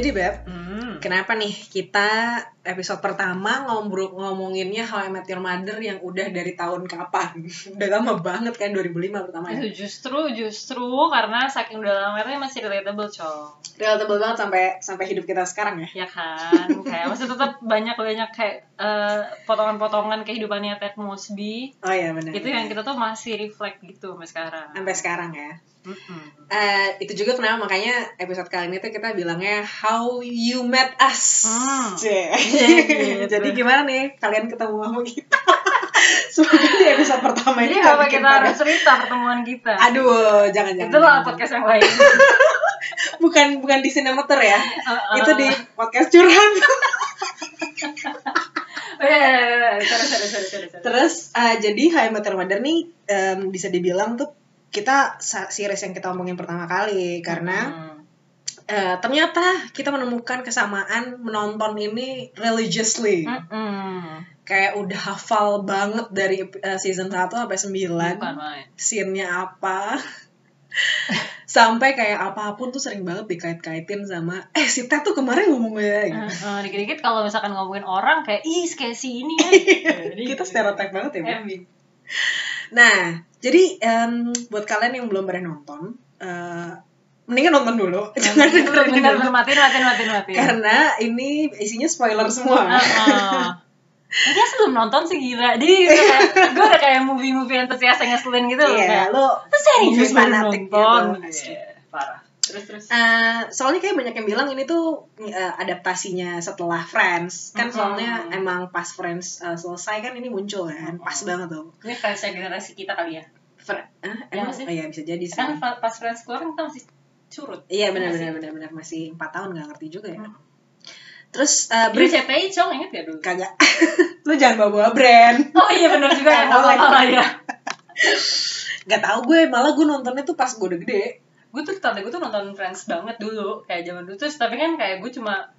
Jadi Beb, Hmm. kenapa nih kita episode pertama ngobrol ngomonginnya How I Met Your Mother yang udah dari tahun kapan? udah lama banget kan 2005 pertama ya. Itu justru justru karena saking udah lama masih relatable, Cong. Relatable banget sampai sampai hidup kita sekarang ya. Ya kan? kayak masih tetap banyak-banyak kayak eh, potongan-potongan kehidupannya Ted Mosby. Oh iya benar. Itu yang kita tuh masih reflect gitu sampai sekarang. sampai sekarang ya. Eh, itu juga kenapa makanya episode kali ini tuh kita bilangnya How You Met Us. Hmm. Cie. Gitu. Jadi gimana nih kalian ketemu sama kita? Semoga di episode pertama ini apa kita pada- harus cerita pertemuan kita? Aduh, jangan jangan. Itulah jangan. podcast yang lain. Bukan bukan di Cinemeter ya. Uh-uh. Itu di podcast curhat. Oh, iya, iya, iya. Terus eh, jadi Met Your Mother nih em, bisa dibilang tuh kita series yang kita omongin pertama kali karena Hmm. eh, ternyata kita menemukan kesamaan menonton ini religiously. Mm-mm. Kayak udah hafal banget dari eh, season 1 sampai 9. Bukan main. Scene-nya apa. sampai kayak apa pun tuh sering banget dikait-kaitin sama eh si Ted tuh kemarin ngomongnya gitu. Heeh, dikit-dikit kalau misalkan ngomongin orang kayak ih kayak si ini ya. Jadi kita stereotip banget ya. Emang. Nah, jadi em, buat kalian yang belum pernah nonton, eh, mendingan nonton dulu. Jangan dengerin Bentar, dulu. matiin, matiin, matiin, matiin. Karena ini isinya spoiler semua. Heeh. Dia sebelum nonton sih gila. Jadi gue udah kayak movie-movie antusias yang ngeselin gitu loh. Iya, Kayak, lo "Lu serius fanatik nonton?" gitu. Iya, Parah. Terus, terus. Eh, soalnya kayak banyak yang bilang ini tuh eh, adaptasinya setelah Friends. Kan Mm-mm. soalnya emang pas Friends eh, selesai kan ini muncul kan. Pas Mm-mm. banget tuh. Ini fansnya generasi kita kali ya. Fr- eh, Iya emang sih? oh, iya bisa jadi sih. Kan pas Friends keluar kan kita masih curut. Iya benar Iya benar sih. benar benar masih 4 tahun nggak ngerti juga ya. Hmm. Terus eh, brief RCTI, Cong, inget gak dulu? kagak. Lu jangan bawa-bawa brand. Oh iya bener juga ya, lah ya. Gak tau gue, malah gue nontonnya tuh pas gue udah gede. Gue tuh tante gue tuh nonton Friends banget dulu, kayak zaman dulu terus tapi kan kayak gue cuma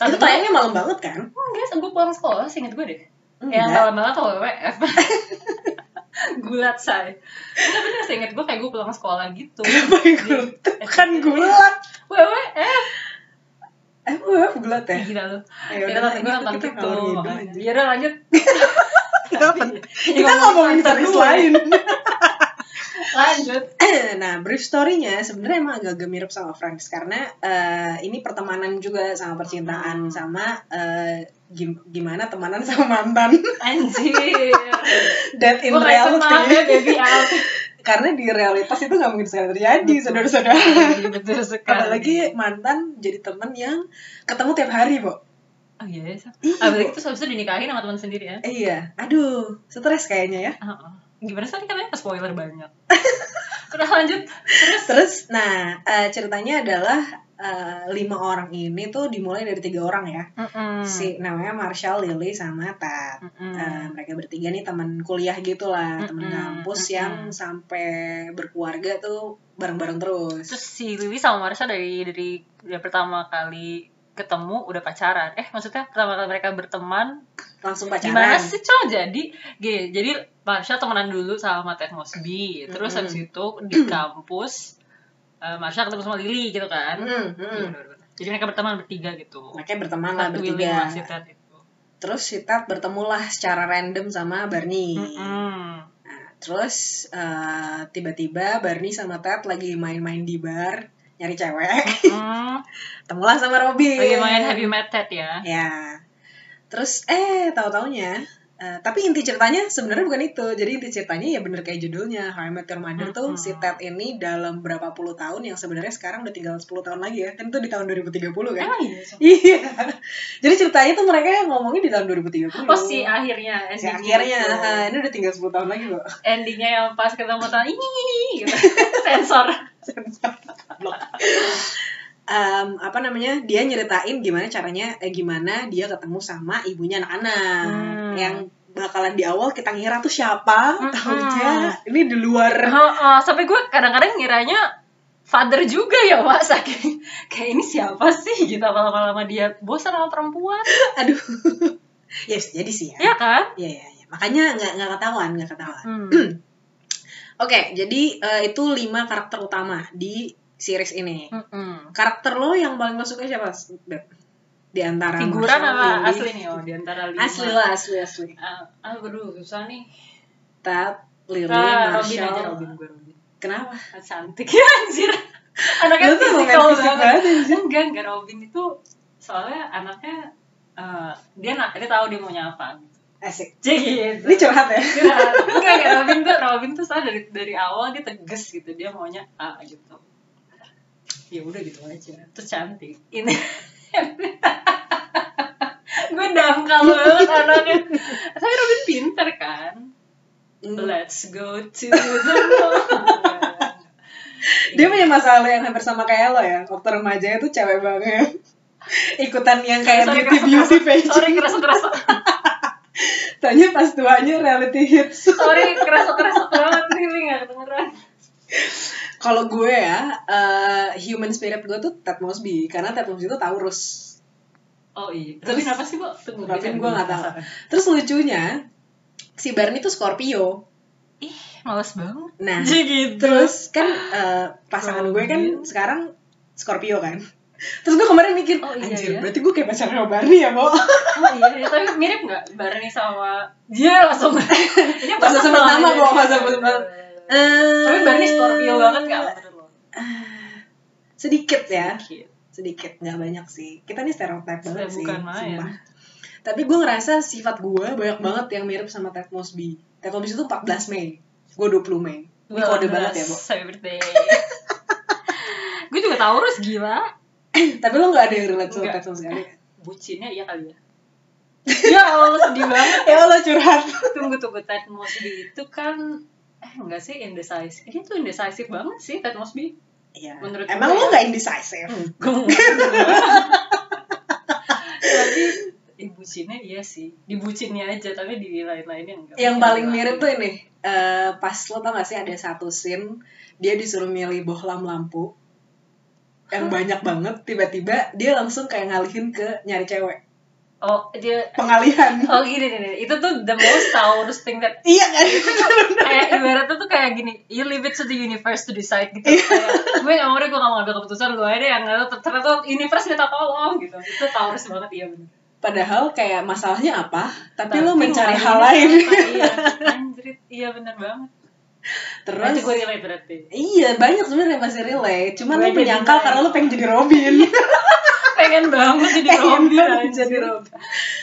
Itu gue tayangnya malam banget kan? enggak, gue pulang sekolah seinget gue deh. Enggak. Yang malam banget atau WWF. Gulat say. Enggak bener seinget gue kayak gue pulang sekolah gitu. Apa yang gulat? Bukan gulat. WWF. Eh, gue gulat ya? Gila lu. Ya udah, tante gue nonton gitu. aja. Ya udah lanjut. Ini Kita ngomongin series lain. Lanjut. nah, brief story-nya sebenarnya emang agak mirip sama Friends karena eh, ini pertemanan juga sama percintaan Hmm. sama eh, gim- gimana temenan sama mantan. Anjir. That in kayak maaf ya reality. baby out. karena di realitas itu nggak mungkin sekali terjadi, saudara-saudara. Betul sekali. Apalagi mantan jadi temen yang ketemu tiap hari, Bo. Oh iya, ya. Iya, Ah, berarti Bo. itu habis itu dinikahin sama teman sendiri ya? Iya, aduh, stres kayaknya ya. Heeh. Gimana sih katanya spoiler banyak. Udah lanjut. Terus Terus, nah eh, ceritanya adalah eh, lima orang ini tuh dimulai dari tiga orang ya. Mm-mm. Si namanya Marshall, Lily, sama Tat. Mm-mm. Eh, mereka bertiga nih teman kuliah gitu lah, teman Mm-mm, kampus mm-mm. yang sampai berkeluarga tuh bareng-bareng terus. Terus si Lily sama Marsha dari dari dari pertama kali ketemu udah pacaran. Eh maksudnya pertama kali mereka berteman Langsung pacaran. gimana sih cowok jadi gini, jadi Marsha temenan dulu sama Ted Mosby. Terus Mm-mm. habis itu di kampus eh, Marsha ketemu sama Lily gitu kan. Hmm, hmm. Bener-bener. Jadi mereka berteman bertiga gitu. Mereka berteman lah Willy bertiga. Ted itu. Terus si Tat bertemulah secara random sama Barney. Mm-mm. Nah, terus eh, tiba-tiba Barney sama Ted lagi main-main di bar nyari cewek. Mm. Temulah sama Robin. Lagi main Have You Met Ted ya. Ya. Terus eh tahu-taunya eh, tapi inti ceritanya sebenarnya bukan itu. Jadi inti ceritanya ya bener kayak judulnya How I Met Your Mother tuh Mm-mm. si Ted ini dalam berapa puluh tahun yang sebenarnya sekarang udah tinggal 10 tahun lagi ya. Kan itu di tahun 2030 kan. Emang iya. Iya. Jadi ceritanya tuh mereka ngomongin di tahun 2030. Oh si akhirnya Si akhirnya itu. eh, ini udah tinggal 10 tahun lagi kok. endingnya yang pas ketemu tangan ini gitu sensor Em, apa namanya dia nyeritain gimana caranya eh gimana dia ketemu sama ibunya anak-anak. Hmm. yang bakalan di awal kita ngira tuh siapa tahunya ini di luar. Heeh, sampai gue kadang-kadang ngiranya father juga ya pak saking kayak ini siapa sih? Gitu lama-lama dia. Bosan sama perempuan. Aduh. Ya bisa jadi sih ya. Ya kan? Ya ya, ya. makanya nggak nggak ketahuan nggak ketahuan. Hmm. oke jadi eh, itu lima karakter utama di series ini. Mm-mm. Karakter lo yang paling lo suka siapa Beb? di antara Figuran apa asli nih? Oh, di antara lima. asli lah asli asli Ah, ah, aduh, susah nih. Ted Lily Ah, Robin Marshall aja, Robin gue Robin. kenapa Ah, Cantik ya anjir. Anaknya fisikal banget. Enggak, enggak Robin itu soalnya anaknya eh, dia nak dia tahu dia maunya apa. asik Jadi gitu. ini curhat ya enggak enggak Robin tuh Robin tuh soalnya dari dari awal dia tegas gitu dia maunya A gitu ya udah gitu aja. Terus cantik. Ini gue dangkal banget anaknya tapi Robin pinter kan? Hmm. let's go to the dia punya masalah yang hampir sama kayak lo ya. Waktu remaja itu cewek banget. Ikutan yang kayak Sorry, beauty kerasa- beauty kerasa- sorry kerasa kerasa. Tanya pas tuanya reality hits. Sorry kerasa kerasa banget ini nggak kedengeran kalau gue ya eh, human spirit gue tuh Ted Mosby karena Ted Mosby itu Taurus. Oh iya. Terus- Robin apa sih bu? Tunggu Robin bisa gue nggak tahu. Terus lucunya si Barney tuh Scorpio. Ih males banget. Nah jadi gitu. terus kan eh, pasangan gue kan sekarang Scorpio kan. Terus gue kemarin mikir Oh, iya, anjir iya. berarti gue kayak pacarnya sama Barney ya Bo? Oh iya, iya, tapi mirip nggak Barney sama dia langsung? Ini Pas sama pertama, Bo, pas sama pertama. Eh, Tapi Barney Scorpio banget nggak menurut lo? sedikit ya Sedikit. sedikit nggak banyak sih kita nih stereotip banget sih bukan main. sumpah. tapi gue ngerasa sifat gue banyak banget yang mirip sama Ted Mosby Ted Mosby itu 14 Mei gue 20 Mei ini kode banget ya Bo Happy birthday. gue juga Taurus gila. tapi lo nggak ada yang relate sama. Ted sama sekali Bucinnya iya kali ya. ya Allah sedih banget. ya Allah curhat Tunggu tunggu Ted Mosby itu kan eh enggak sih indecisive. Ini tuh indecisive banget sih Ted Mosby. Iya. Menurut emang gue lo ya. nggak indecisive Tapi ibu bucinnya iya sih. Di bucinnya aja tapi di lain-lainnya enggak. yang paling mirip tuh ini eh, pas lo tau gak sih ada satu scene dia disuruh milih bohlam lampu yang banyak banget tiba-tiba dia langsung kayak ngalihin ke nyari cewek Oh, dia pengalihan. Oh gini nih, itu tuh the most Taurus thing that iya kan? Kayak ibaratnya tuh kayak gini, you leave it to the universe to decide gitu. kayak gue gak mau deh, gue gak mau ngambil keputusan lu aja deh yang ternyata universe minta tolong gitu. Itu Taurus banget iya bener. padahal kayak masalahnya apa tapi, lo mencari hal lain. apa, Iya, anjrit, iya bener banget. terus Berarti gue relate berarti. iya banyak sebenarnya yang masih relate. Cuman Gue lo menyangkal karena lo pengen jadi Robin Pengen banget jadi Pengen Robin banget jadi Robin.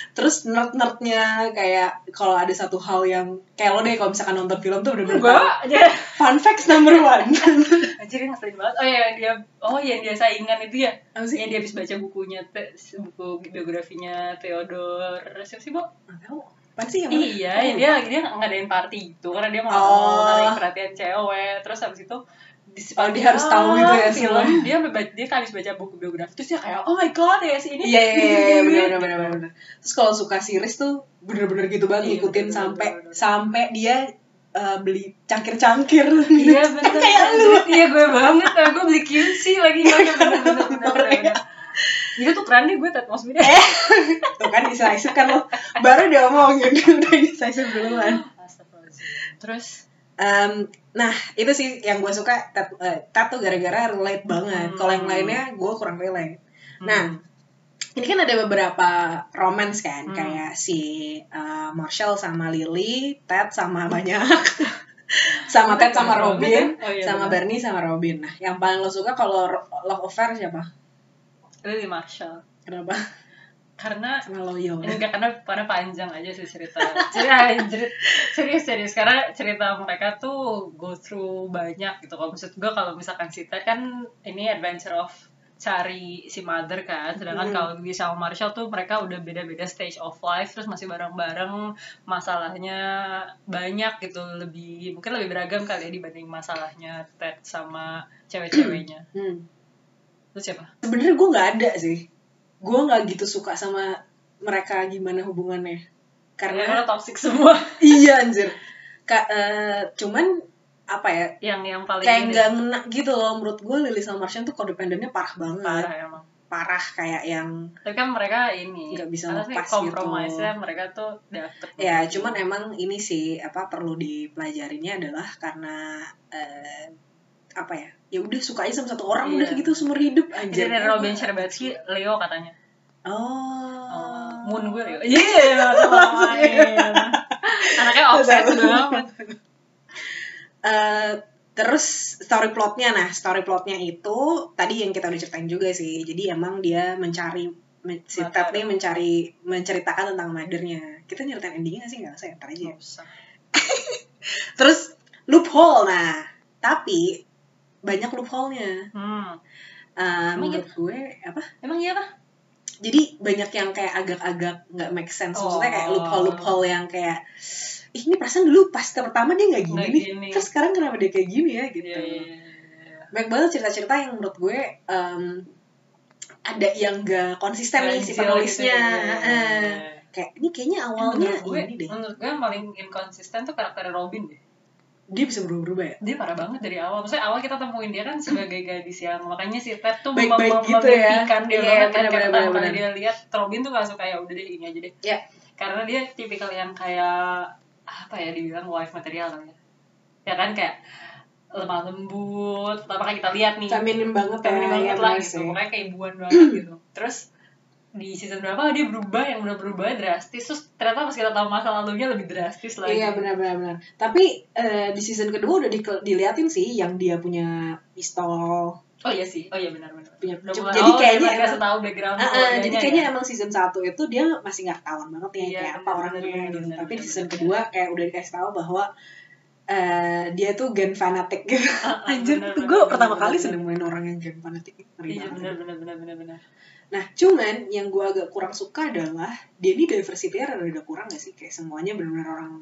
terus nerd nerdnya kayak kalau ada satu hal yang kayak lo deh kalau misalkan nonton film tuh bener-bener. Enggak, aja. fun facts number one yang ngeselin banget. Oh iya, dia oh yang dia saingan itu ya. Yang dia habis baca bukunya, te, buku biografinya Theodore siapa sih, Bo? Nggak tahu apa sih yang mana? Iya, Oh, ya dia dia ngadain party itu karena dia mau Oh. perhatian cewek. Terus habis itu Oh, dia harus tahu gitu ya film. semua. Dia dia kan habis baca buku biografi terus dia kayak oh my god ya si ini. Iya iya iya iya, Gitu. bener bener bener. Terus kalau suka series tuh bener-bener gitu banget Iya, ngikutin sampai sampai dia eh, beli cangkir-cangkir. Iya bener Kayak lu. Iya gue banget ya Gue beli QC lagi Iya bener bener bener bener, Bener, bener. Itu tuh keren deh gue Ted Mosby deh Tuh kan decisive kan lo baru dia omongin udah decisive duluan. Terus Em, nah itu sih yang gue suka tat, eh, tuh gara-gara relate banget. Hmm. Kalau yang lainnya gue kurang relate. hmm. Nah, ini kan ada beberapa romance kan, Hmm. kayak si uh, Marshall sama Lily, Ted sama banyak, sama Ted sama Robin, Oh, iya, sama bener. Bernie sama Robin. Nah, yang paling lo suka kalau Love Affair siapa? Lily Marshall Kenapa? Karena loyal. Enggak, karena, karena panjang aja sih cerita. Cerita serius serius. Karena cerita mereka tuh go through banyak gitu. Kalau maksud gue kalau misalkan si Ted kan ini adventure of cari si mother kan. Sedangkan Hmm. kalau di sama Marshall tuh mereka udah beda-beda stage of life terus masih bareng-bareng. Masalahnya banyak gitu. Lebih mungkin lebih beragam kali ya dibanding masalahnya Ted sama cewek-ceweknya. Hmm. itu siapa? Sebenarnya gue nggak ada sih. Gue nggak gitu suka sama mereka gimana hubungannya. karena Karena toxic semua iya anjir. Ka, eh, cuman apa ya? yang yang paling kayak nggak ngena gitu loh menurut gue Lily sama Martian tuh codependennya parah banget parah emang parah kayak yang Tapi kan mereka ini Nggak bisa lepas gitu. compromise-nya mereka tuh dapet. ya cuman emang ini sih apa perlu dipelajarinya adalah karena eh, apa ya ya udah suka aja sama satu orang Iya. udah gitu seumur hidup Jadi dari Robin Scherbatsky, Leo katanya. oh, Oh, Moon gue Leo. Iya, main. Anaknya offset banget. Eh, terus story plotnya nah story plotnya itu tadi yang kita udah ceritain juga sih jadi emang dia mencari men- si. Ted nih mencari menceritakan tentang mothernya kita nyeritain endingnya sih nggak usah ya, ntar aja ya. Terus loophole nah tapi banyak loophole-nya Hmm. Emang menurut gue apa Emang iya apa? jadi banyak yang kayak agak-agak nggak make sense maksudnya kayak Oh. loophole loophole yang kayak Ih, ini perasaan dulu pas pertama dia nggak gini nih gini. terus sekarang kenapa dia kayak gini ya gitu Iya, iya, iya. banyak banget cerita-cerita yang menurut gue em, ada yang gak konsisten nih si Ganjil penulisnya gitu, iya, iya, iya. kayak ini kayaknya awalnya menurut gue, ini deh menurut gue yang paling inkonsisten tuh karakter Robin deh. Dia bisa berubah-ubah ya Dia parah banget dari awal. Maksudnya awal kita temuin dia kan sebagai gadis yang makanya si Ted tuh Baik-baik mem- gitu ya. dia Iya, banget kan pertama kali dia lihat Robin tuh gak suka ya udah deh ini aja deh. ya Karena dia tipikal yang kayak apa ya dibilang wife material kali ya. Ya kan kayak lemah lembut, makanya kita lihat nih feminin banget ya feminin banget ya, lah gitu sih. pokoknya kayak ibuan banget gitu terus di season berapa dia berubah yang udah berubah drastis terus ternyata pas kita tahu masa lalunya lebih drastis lagi Iya benar-benar benar. Tapi eh, di season kedua udah di, diliatin sih yang dia punya pistol. oh iya sih oh iya benar benar Punya, Udah jadi mulai- oh, kayaknya emang- tahu background ah, keluarganya jadi kayaknya ya. emang season 1 itu dia masih nggak ketahuan banget ya Iya, kayak apa benar, orangnya gitu. benar, Tapi di season kedua kayak udah dikasih tahu bahwa eh, dia tuh gen fanatik gitu. Ah, ah, Anjir, benar, gue pertama benar, kali benar. nemuin orang yang gen fanatik. Iya banget. benar benar benar benar benar Nah, cuman yang gue agak kurang suka adalah dia ini diversity-nya rada kurang gak sih? Kayak semuanya benar-benar orang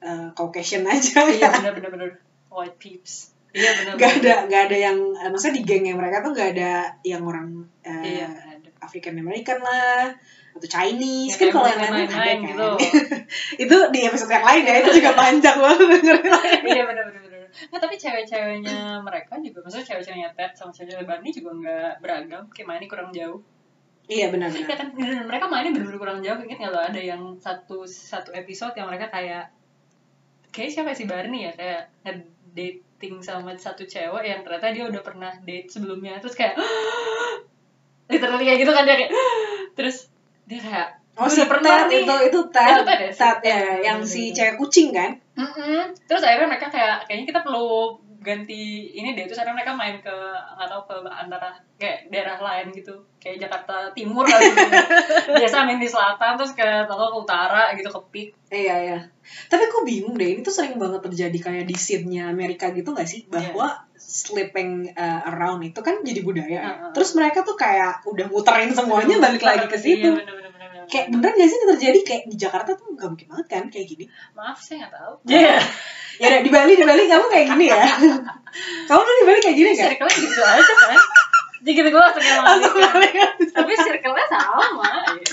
eh, Caucasian aja. iya benar white peeps iya benar Gak ada, gak ada yang, eh, maksudnya di gengnya mereka tuh gak ada yang orang eh, iya ada African American lah atau Chinese Ya, kan kalau yang lain ada kan gitu. itu di episode yang lain ya itu juga panjang banget dengerin iya benar benar benar nah tapi cewek-ceweknya mereka juga maksudnya cewek-ceweknya Ted sama cewek-cewek Barney juga nggak beragam. Kayak mainnya kurang jauh. Iya ya benar-benar kan? Mereka mainnya bener-bener kurang jauh. Inget nggak lo ada yang satu satu episode yang mereka kayak kayak siapa si Barney ya? Kayak dating sama satu cewek yang ternyata dia udah pernah date sebelumnya. Terus kayak literally kayak gitu kan dia kayak terus dia kayak oh "Gua si pernah Ted nih." itu itu itu ya? Ted ya Iya, yang si cewek kucing kan Mm-mm. Terus akhirnya mereka kayak kayaknya kita perlu ganti ini deh. Terus akhirnya mereka main ke nggak tahu ke antara kayak daerah lain gitu. Kayak Jakarta Timur kali. Gitu. biasa main di selatan terus ke atau ke utara gitu ke peak. Iya iya. Tapi aku bingung deh ini tuh sering banget terjadi kayak di scene-nya Amerika gitu gak sih? Bahwa sleeping uh, around itu kan jadi budaya. Ya. Heeh. terus mereka tuh kayak udah muterin semuanya balik lagi ke situ. Iya, bener, bener, bener, bener. kayak beneran gak sih ini terjadi kayak di Jakarta tuh gak mungkin banget kan kayak gini maaf saya nggak tahu Iya. ya udah, di Bali di Bali kamu kayak gini ya kamu tuh di Bali kayak gini kan circle gitu aja kan jadi gitu gue langsung balik. tapi circle-nya sama iya.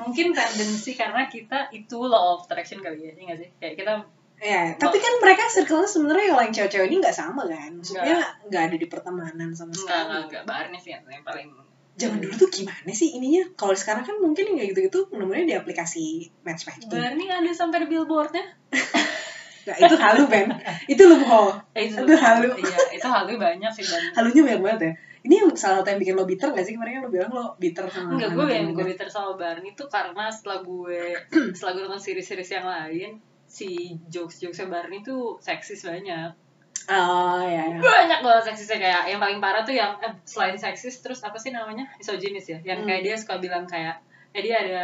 mungkin tendensi karena kita itu law of attraction kali ya, iya nggak sih? Kayak kita ya tapi kan mereka circle-nya sebenarnya kalau yang cewek-cewek ini nggak sama kan maksudnya nggak ada di pertemanan sama sekali enggak enggak Barney sih yang paling zaman dulu tuh gimana sih ininya? Kalau sekarang kan mungkin kayak gitu-gitu nemunya di aplikasi match matching Barney ada sampai billboardnya? Nah, itu halu Ben. Itu loophole eh, itu, Itu halu. iya itu halu banyak sih Barney halunya banyak banget ya. Ini yang salah satu yang bikin lo bitter gak sih kemarin? Lo bilang lo bitter sama Enggak, gue yang gue. bitter sama Barney tuh karena setelah gue setelah gue nonton series-series yang lain si jokes-jokesnya Barney tuh seksis banyak oh ya, ya. banyak banget seksisnya. Kayak yang paling parah tuh yang eh, selain seksis terus apa sih namanya? Misoginis ya. Yang Hmm. kayak dia suka bilang kayak eh dia ada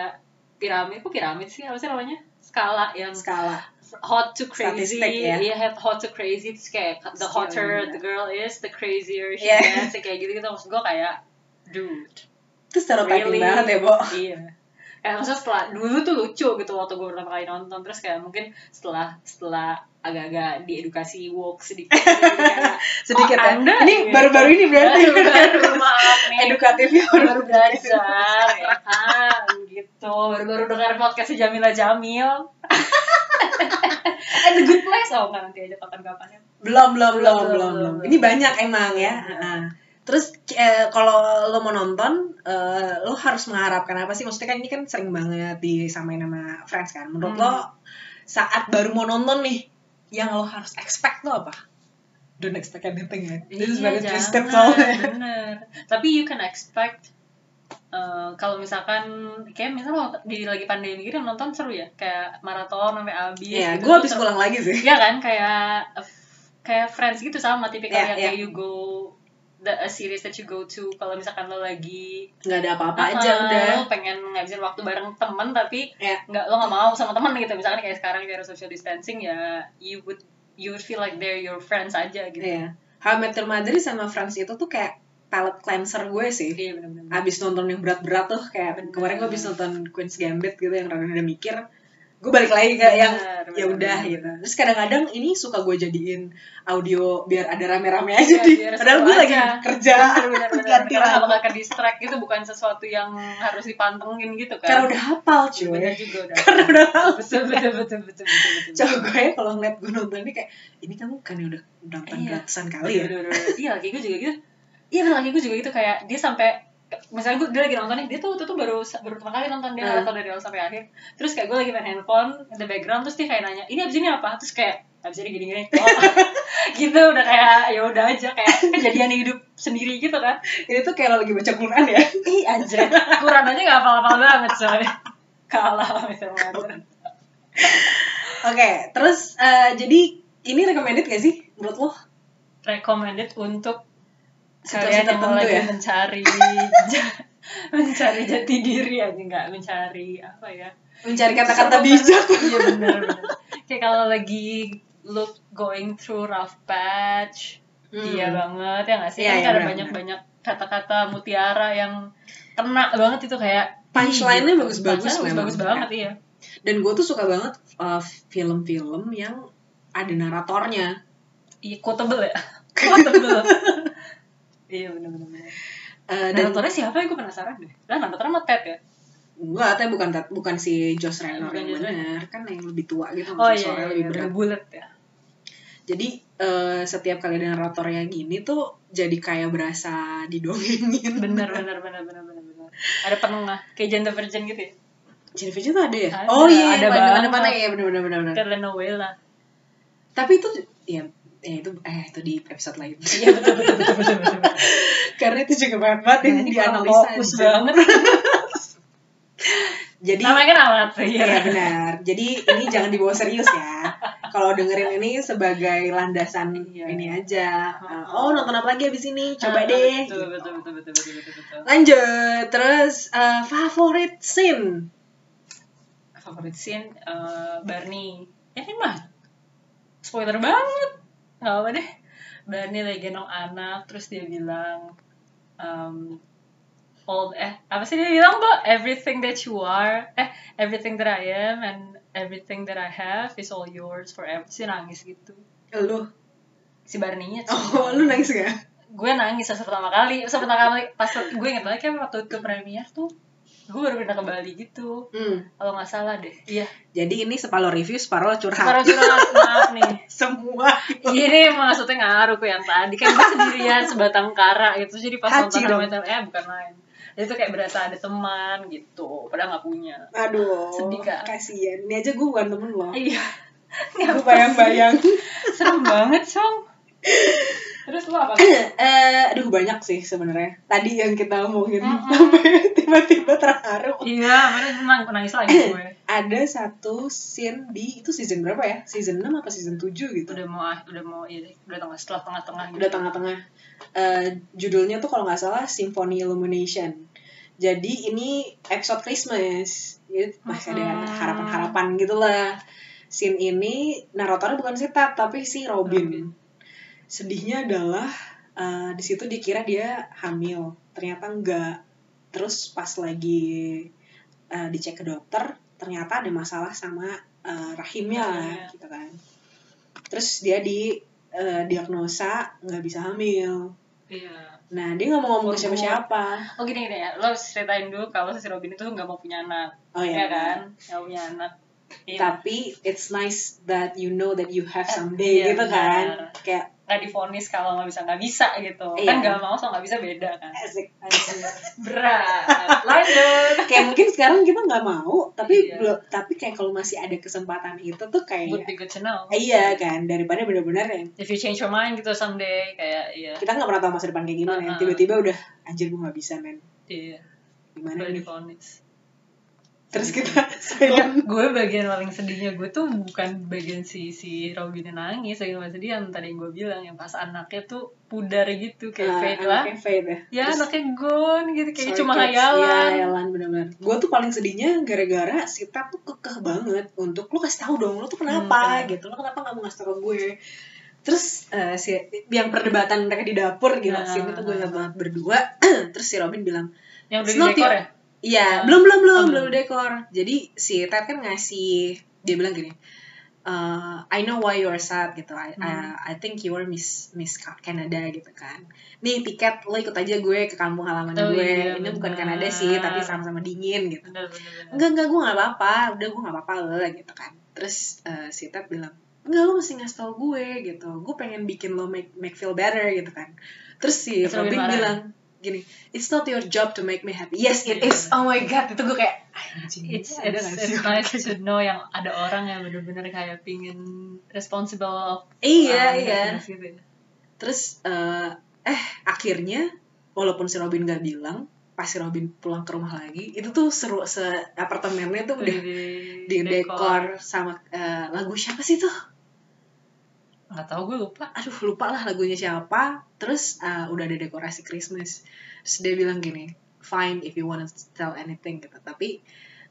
piramid. Kok piramid sih? Apa sih namanya? Skala yang skala. hot to crazy. Statistik ya. iya head hot to crazy. Terus kayak the hotter the girl is the crazier she Yeah. gets kayak gitu gitu maksud gue kayak dude. Itu stereotyping Really? banget ya Bo. Iya kayak maksudnya setelah dulu tuh lucu gitu waktu gue pertama kali nonton. Terus kayak mungkin setelah setelah agak-agak diedukasi woke sedikit gitu, kayak, sedikit "Oh, ya? Anda ini ini- baru-baru ini berarti. Baru maaf nih. Edukatifnya baru belajar ya kan? Gitu. Baru-baru dengar podcast Jamila Jamil. And the good place. Oh nggak nanti aja kapan-kapan ya. Belum belum belum Belum, belum ini banyak emang ya. Iya. Terus eh, kalau lo mau nonton eh, lo harus mengharapkan apa sih? Maksudnya kan ini kan sering banget disamain sama friends kan. Menurut Hmm. lo saat baru mau nonton nih yang lo harus expect lo apa? Don't expect anything ya. Iya, this is very jangan, twisted soalnya. Bener. Tapi you can expect eh, kalau misalkan kayak misalnya di lagi pandemi gini nonton seru ya. Kayak maraton sampai habis Iya, gitu, gue habis pulang lagi sih. Iya kan? Kayak kayak friends gitu sama tipikal Iya, yang iya. kayak you go the a series that you go to kalau misalkan lo lagi Nggak ada apa-apa Ah, aja udah. lo pengen ngabisin waktu bareng temen tapi Iya. nggak lo nggak mau sama temen gitu misalkan kayak sekarang kayak social distancing ya you would you would feel like they're your friends aja gitu Iya. How I Met Your Mother sama Friends itu tuh kayak palette cleanser gue sih. iya benar-benar Abis nonton yang berat-berat tuh kayak Bener. kemarin gue abis nonton Queen's Gambit gitu yang rada-rada mikir. Gue balik lagi ke yang ya udah gitu. Terus kadang-kadang ini suka gue jadiin audio biar ada rame-rame aja Iya, di. Padahal gue lagi kerja ganti nggak lagu. bakal ke distract itu bukan sesuatu yang harus dipantengin gitu kan Karena udah hapal Iya, cuy. bener juga udah Karena udah hapal. betul betul betul betul betul betul Coba gue kalau ngeliat gue nonton ini kayak ini kamu kan udah nonton Iya. ratusan kali ya. Iya lagi gue juga gitu iya lagi gue juga gitu kayak dia sampai misalnya gue dia lagi nonton nih dia tuh waktu itu baru baru pertama kali nonton dia Hmm. nonton dari awal sampai akhir terus kayak gue lagi main handphone in the background terus dia kayak nanya ini abis ini apa terus kayak abis ini gini gini oh. gitu udah kayak ya udah aja kayak kejadian hidup sendiri gitu kan Ini tuh kayak lo lagi baca Quran ya. ih anjir kurang aja gak hafal-hafal banget coy kalah. Mother Oke, terus eh, jadi ini recommended gak sih menurut lo? recommended untuk Situasi tertentu lagi ya? mencari mencari jati diri aja nggak mencari apa ya? Mencari kata-kata bijak. iya benar kayak kalau lagi look going through rough patch Hmm. iya banget ya nggak sih? Iya, kan iya, ada benar, banyak banyak kata-kata mutiara yang kena banget itu kayak Punchline-nya bagus-bagus Punchline-nya bagus banget iya. Dan gue tuh suka banget uh, film-film yang ada naratornya. iya quotable ya. Quotable iya benar benar benar Eh, dan siapa? Ya gue penasaran deh. Lah naratornya sama Ted ya? Enggak, tapi bukan bukan si Josh Bukan yang benar, kan yang lebih tua gitu, oh iya, iya, lebih iya, berat. bulat ya. Jadi eh, setiap kali ada naratornya gini tuh jadi kayak berasa didongengin. bener bener bener bener bener bener ada penengah kayak Janda Virgin gitu ya? Jennifer tuh ada ya? Ada, oh iya, ada mana mana ya benar benar benar benar. telenovela Tapi itu ya eh itu eh itu di episode lain. iya betul betul betul betul betul, betul. Karena itu juga banyak banget yang Ini kurang dianalisa. fokus aja. banget Jadi namanya kan amat Iya ya benar. Jadi ini jangan dibawa serius ya. Kalau dengerin ini sebagai landasan Iya. ini aja. Uh, oh nonton apa lagi abis ini? Coba deh. betul gitu. betul betul betul betul betul betul Lanjut. Terus uh, favorit scene. favorit scene eh, Barney ya ini mah spoiler banget nggak apa deh? Barney lagi gendong anak terus dia bilang um, all eh apa sih dia bilang tuh? Everything that you are eh everything that I am and everything that I have is all yours forever. Sih nangis gitu. Lu. si Barney-nya Oh lu nangis gak? gue nangis pas pertama kali pas pertama kali pas gue inget lagi kan waktu ke premier tuh gue baru pindah ke Bali gitu Hmm. kalau nggak salah deh iya Jadi ini separuh review, separuh curhat. Para curhat maaf nih Semua. ini maksudnya ngaruh ke yang tadi kan gue sendirian sebatang kara gitu jadi pas Haci nonton Your- eh bukan lain itu kayak berasa ada teman gitu padahal nggak punya Aduh. Sedih, kan? Kasian. Ini aja gue bukan temen lo. iya Gue bayang-bayang. serem banget song terus lu apa eh, aduh banyak sih sebenarnya. Tadi yang kita omongin Mm-mm. sampai tiba-tiba terharu. iya mana nang nangis lagi gue ada satu scene di itu season berapa ya? Season 6 apa season 7 gitu? udah mau udah mau ini udah tengah setelah tengah-tengah gitu Udah tengah-tengah. Eh, judulnya tuh kalau nggak salah Symphony Illumination. Jadi ini episode Christmas. Jadi masih ada Hmm. harapan-harapan gitu lah. Scene ini naratornya bukan si Ted tapi si Robin. Robin. Sedihnya adalah eh, di situ dikira dia hamil. Ternyata enggak. Terus pas lagi eh, dicek ke dokter, ternyata ada masalah sama eh, rahimnya lah, Rahimnya. gitu kan. Terus dia di eh, diagnosa nggak bisa hamil. iya Nah dia nggak mau ngomong ke siapa-siapa. oh gini gini ya lo ceritain dulu kalau si Robin itu nggak mau punya anak Oh ya iya kan nggak punya anak Iya. Tapi it's nice that you know that you have someday Iya, gitu kan. benar. Kayak nggak difonis kalau nggak bisa nggak bisa gitu. Iya. kan nggak mau so nggak bisa beda kan. Asik. Berat. Lanjut. Kayak mungkin sekarang kita nggak mau tapi Iya. belum tapi kayak kalau masih ada kesempatan itu tuh kayak would be good to know. Iya kan daripada bener-bener yang if you change your mind gitu someday kayak iya. Kita nggak pernah tahu masa depan kayak gimana ya. Uh-uh. tiba-tiba udah anjir gue nggak bisa men. Iya. Gimana nih? difonis terus kita silent gue bagian paling sedihnya gue tuh bukan bagian si si Robin yang nangis bagian paling sedih yang tadi gue bilang yang pas anaknya tuh pudar gitu kayak Ah, fade lah. fade ya. Ya Terus, anaknya gone gitu kayak cuma kids. hayalan. Iya, hayalan bener-bener. Gue tuh paling sedihnya gara-gara si Ted tuh kekeh banget untuk lu kasih tahu dong lu tuh kenapa? Hmm, gitu. Lu kenapa nggak mau ngasih tau gue? Terus eh, si yang perdebatan mereka di dapur gitu Ah, sini tuh gue banget berdua. Terus si Robin bilang yang udah di dekor ya Iya, belum belum belum Oh, belum dekor. Jadi si Ted kan ngasih dia bilang gini, "Uh, I know why you're sad gitu. I, Hmm. I, I think you are Miss Miss Ca- Canada gitu kan. Nih tiket lo ikut aja gue ke kampung halaman Oh, gue. iya, Ini bukan. Kanada sih, tapi sama-sama dingin gitu. bener bener bener Enggak enggak gue nggak apa-apa, udah gue nggak apa-apa lo gitu kan. Terus eh, si Ted bilang, enggak lo mesti ngasih tau gue gitu. Gue pengen bikin lo make make feel better gitu kan. Terus si Terus Robin bilang gini, it's not your job to make me happy. Yes it Iya. is. Oh my god, itu gue kayak anjing. It's, ada it's, sih? it's nice to know yang ada orang yang bener-bener kayak pingin responsible of Iya um, iya. gitu ya. Terus eh eh akhirnya walaupun si Robin gak bilang, pas si Robin pulang ke rumah lagi, itu tuh seru se apartemennya tuh udah di dekor sama eh, lagu siapa sih tuh? Nggak tahu gue lupa. Aduh lupa lah lagunya siapa. Terus uh, udah ada dekorasi Christmas. Terus dia bilang gini fine if you wanna tell anything gitu. Tapi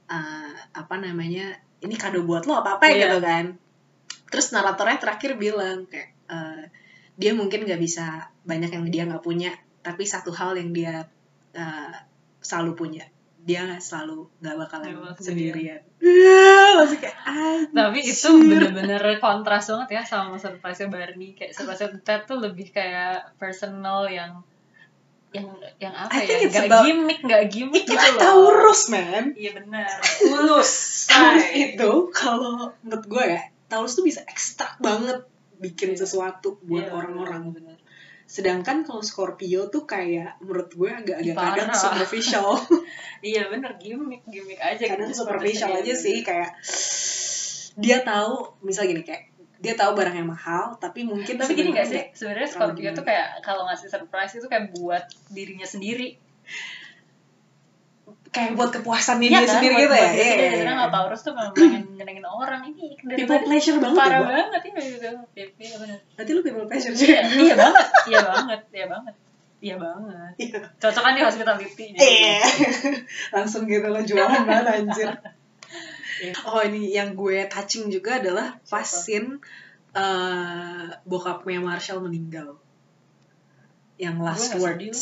uh, apa namanya ini kado buat lo apa apa Iya. gitu kan. Terus naratornya terakhir bilang kayak uh, dia mungkin nggak bisa banyak yang dia nggak punya tapi satu hal yang dia uh, selalu punya dia selalu nggak bakalan Nggak bakal sendirian. Iya, langsung kayak tapi itu bener-bener kontras banget ya sama surprise Barney. Kayak surprise Ted tuh lebih kayak personal yang yang yang apa I ya? nggak about- gimmick nggak gimmick itu gitu loh. Taurus man. Iya benar tulus. Taurus itu kalau menurut gue ya Taurus tuh bisa ekstrak banget bikin Iya. sesuatu buat Iya, orang-orang. bener. Sedangkan kalau Scorpio tuh kayak menurut gue agak-agak kadang superficial. Iya bener. Gimmick gimmick aja kadang gitu, superficial aja sih kayak dia tahu misal gini kayak dia tahu barang yang mahal tapi mungkin tapi gini gak sih? sebenarnya Scorpio tuh kayak kalau ngasih surprise itu kayak buat dirinya sendiri kayak buat kepuasannya Iya dia kan? sendiri Buat- gitu buat ya Iya, iya, Karena iya. kalau Taurus tuh memang pengen nyenengin orang. Ini dari people pleasure banget ya parah Bo. banget ini gitu Pipi, iya bener. Berarti lu people pleasure iya, juga? iya banget iya banget iya banget. Iya banget. Iya. cocok kan di hospitality Iya. langsung gitu lo jualan banget anjir. Iya. oh ini yang gue touching juga adalah pas scene eh, bokapnya Marshall meninggal. Yang last Gue nggak words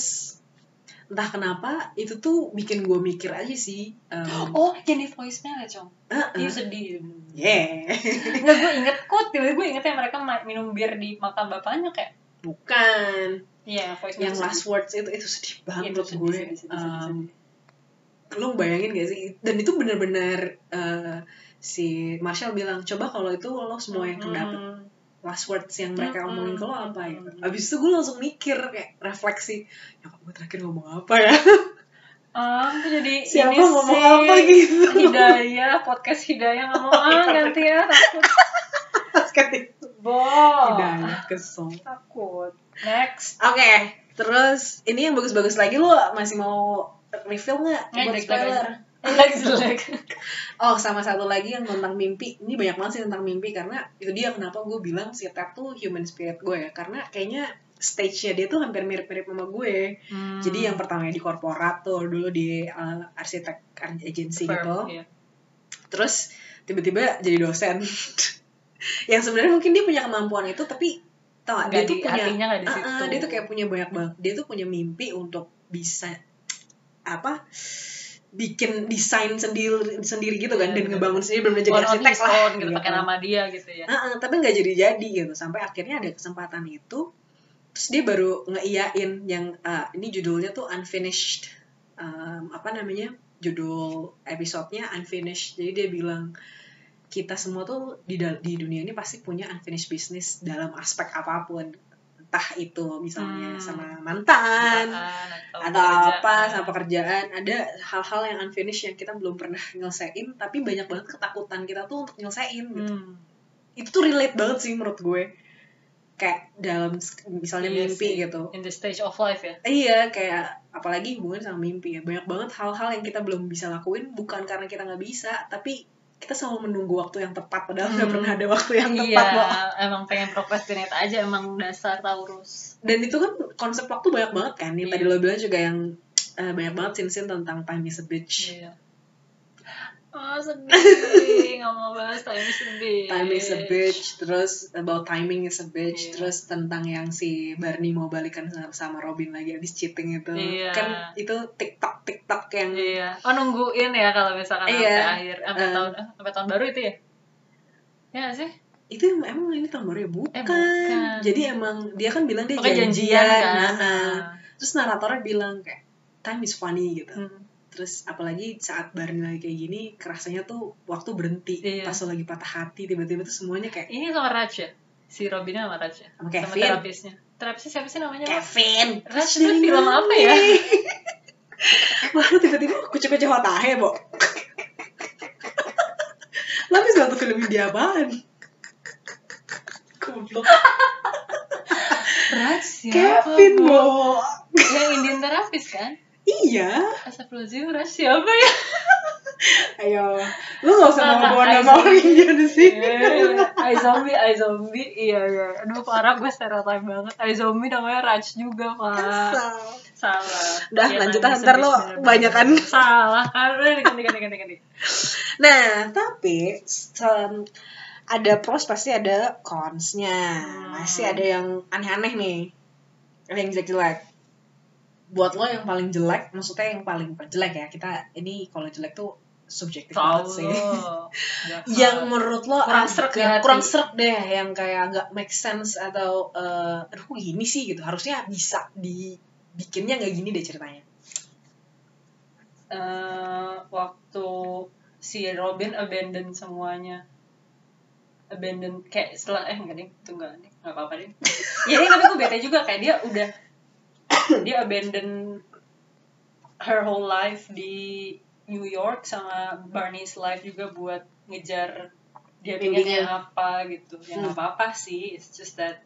entah kenapa itu tuh bikin gue mikir aja sih um, oh yang di voicemail ya cong? Uh-uh. dia sedih. Yeah. Nggak gue inget kok tiba-tiba gue inget yang mereka minum bir di makam bapaknya kayak. Bukan. Iya voicemail yang sedih. last words itu itu sedih banget Iya, itu sedih, gue. sedih, sedih, sedih, Um, sedih. lo bayangin gak sih? Dan itu bener-bener eh, si Marshall bilang coba kalau itu lo semua yang kedapet Hmm. Last words yang mereka Mm-mm. omongin ke lo apa gitu abis itu gue langsung mikir kayak refleksi nyokap gue terakhir ngomong apa ya Ah, aku jadi Siapa ini ngomong sih, apa gitu? Hidayah, podcast Hidayah ngomong ah ganti ya takut. ketika Bo. hidayah kesel oke Takut. Next. terus ini yang bagus-bagus lagi lo masih mau reveal nggak buat jelek-jelek jelek. oh sama satu lagi yang tentang mimpi ini banyak banget sih tentang mimpi karena itu dia kenapa gue bilang si Ted tuh human spirit gue ya karena kayaknya stage-nya dia tuh hampir mirip-mirip sama gue Hmm. Jadi yang pertama di korporat tuh dulu di uh, arsitek agensi gitu. Iya. Terus tiba-tiba jadi dosen. yang sebenarnya mungkin dia punya kemampuan itu tapi tau gak, dia tuh punya di situ. ah, dia tuh kayak punya banyak banget. Dia tuh punya mimpi untuk bisa apa bikin desain sendiri sendiri gitu kan Iya, dan ngebangun sendiri benar jadi arsitek lah own gitu, pakai nama dia gitu ya. Tapi nggak jadi-jadi gitu sampai akhirnya ada kesempatan itu terus dia baru ngeiyain yang ah, ini judulnya tuh unfinished um, apa namanya judul episodenya unfinished. Jadi dia bilang kita semua tuh di di dunia ini pasti punya unfinished business dalam aspek apa pun entah itu misalnya Hmm. sama mantan atau, atau apa sama pekerjaan. Ada hal-hal yang unfinished yang kita belum pernah nyelesain tapi banyak banget ketakutan kita tuh untuk nyelesain gitu. Hmm. itu tuh relate banget sih menurut gue. Kayak dalam misalnya Iya mimpi gitu. In the stage of life ya? Iya kayak apalagi hubungan sama mimpi ya. Banyak banget hal-hal yang kita belum bisa lakuin bukan karena kita nggak bisa tapi kita selalu menunggu waktu yang tepat padahal nggak Hmm. pernah ada waktu yang iya tepat loh emang pengen procrastinate aja emang dasar Taurus dan itu kan konsep waktu banyak banget kan yang tadi Iya. lo bilang juga yang eh, banyak banget scene-scene tentang time is a bitch iya ah sedih nggak mau bahas time is a bitch time is a bitch terus about timing is a bitch Iya. terus tentang yang si Barney mau balikan sama, Robin lagi abis cheating itu Iya. kan itu TikTok TikTok yang iya oh nungguin ya kalau misalkan Iya. sampai akhir sampai Eh. tahun eh, sampai tahun baru itu ya ya sih itu em- emang ini tahun baru ya bukan. Eh, bukan. jadi emang dia kan bilang dia Pokoknya janjian, janjian kan nah, terus naratornya bilang kayak time is funny gitu Hmm. Terus apalagi saat Barney lagi kayak gini kerasanya tuh waktu berhenti Iya. pas lagi patah hati tiba-tiba tuh semuanya kayak ini sama Raj ya si Robinnya sama Raj ya sama sama Kevin terapisnya terapisnya siapa sih namanya? Kevin Raj itu film apa ya lu tiba-tiba kucek-kucek watahe, Bo. Lu habis nonton film India apaan? Goblok. Raj siapa Kevin? Bo. yang Indian terapis kan Iya. Astagfirullahaladzim siapa ya Ayo. Lu gak usah nah, nama orang India di sini. Iya, I zombie, I zombie, iya iya. Aduh parah gue stereotype banget. I zombie namanya Raj juga pak. Asal. Salah. Udah, Iya, lanjut kan, ntar lo bener-bener. banyakan. Salah kan, udah ganti ganti ganti ganti. Nah, tapi um, ada pros pasti ada cons-nya. Hmm. Masih ada yang aneh-aneh nih. Ada yang jelek-jelek. Buat lo yang paling jelek, maksudnya yang paling jelek ya. Kita ini kalau jelek tuh subjektif banget Tahu sih. yang menurut lo Kurang agak- di hati. kurang srek deh yang kayak nggak make sense atau eh aduh gini sih gitu harusnya bisa dibikinnya nggak gini deh ceritanya Eh, waktu si Robin abandon semuanya abandon kayak setelah eh enggak deh itu enggak deh nggak apa-apa deh ya ini tapi gue bete juga kayak dia udah dia abandon her whole life di New York sama Barney's life juga buat ngejar dia pengennya apa gitu. Ya nggak Hmm. apa-apa sih it's just that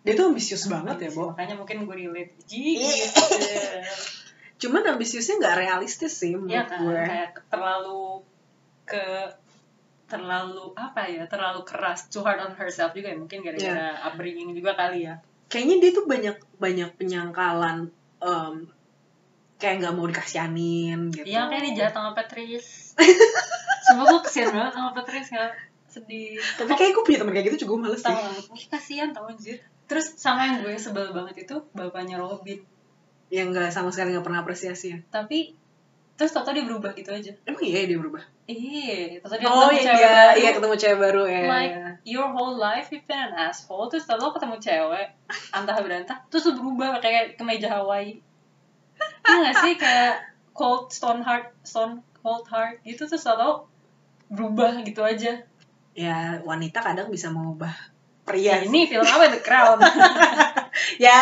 dia tuh ambisius banget ya Bo. Makanya mungkin gue relate. Iya. gitu cuman ambisiusnya nggak realistis sih menurut ya kan gue kayak terlalu ke terlalu apa ya terlalu keras too hard on herself juga ya mungkin gara-gara upbringing juga kali ya kayaknya dia tuh banyak banyak penyangkalan em, kayak nggak mau dikasianin gitu. Iya kayak dia jahat sama Patrice. Sumpah gue kesian banget sama Patrice nggak sedih. Tapi kayak gue punya temen kayak gitu juga gue males tau sih gue kasihan tau anjir. Terus sama yang gue sebel banget itu bapaknya Robin. Yang nggak sama sekali nggak pernah apresiasi ya? Tapi terus tau dia berubah gitu aja. Emang iya dia berubah? Iya tau dia oh ketemu iya cewek baru. iya ketemu cewek baru ya like your whole life you've been an asshole. Terus lo ketemu cewek antah berantah terus lo berubah kayak kemeja Hawaii. Iya gak sih? Kayak cold stone heart stone cold heart gitu. Terus lo berubah gitu aja. Ya wanita kadang bisa mengubah pria ini film apa? The Crown. Ya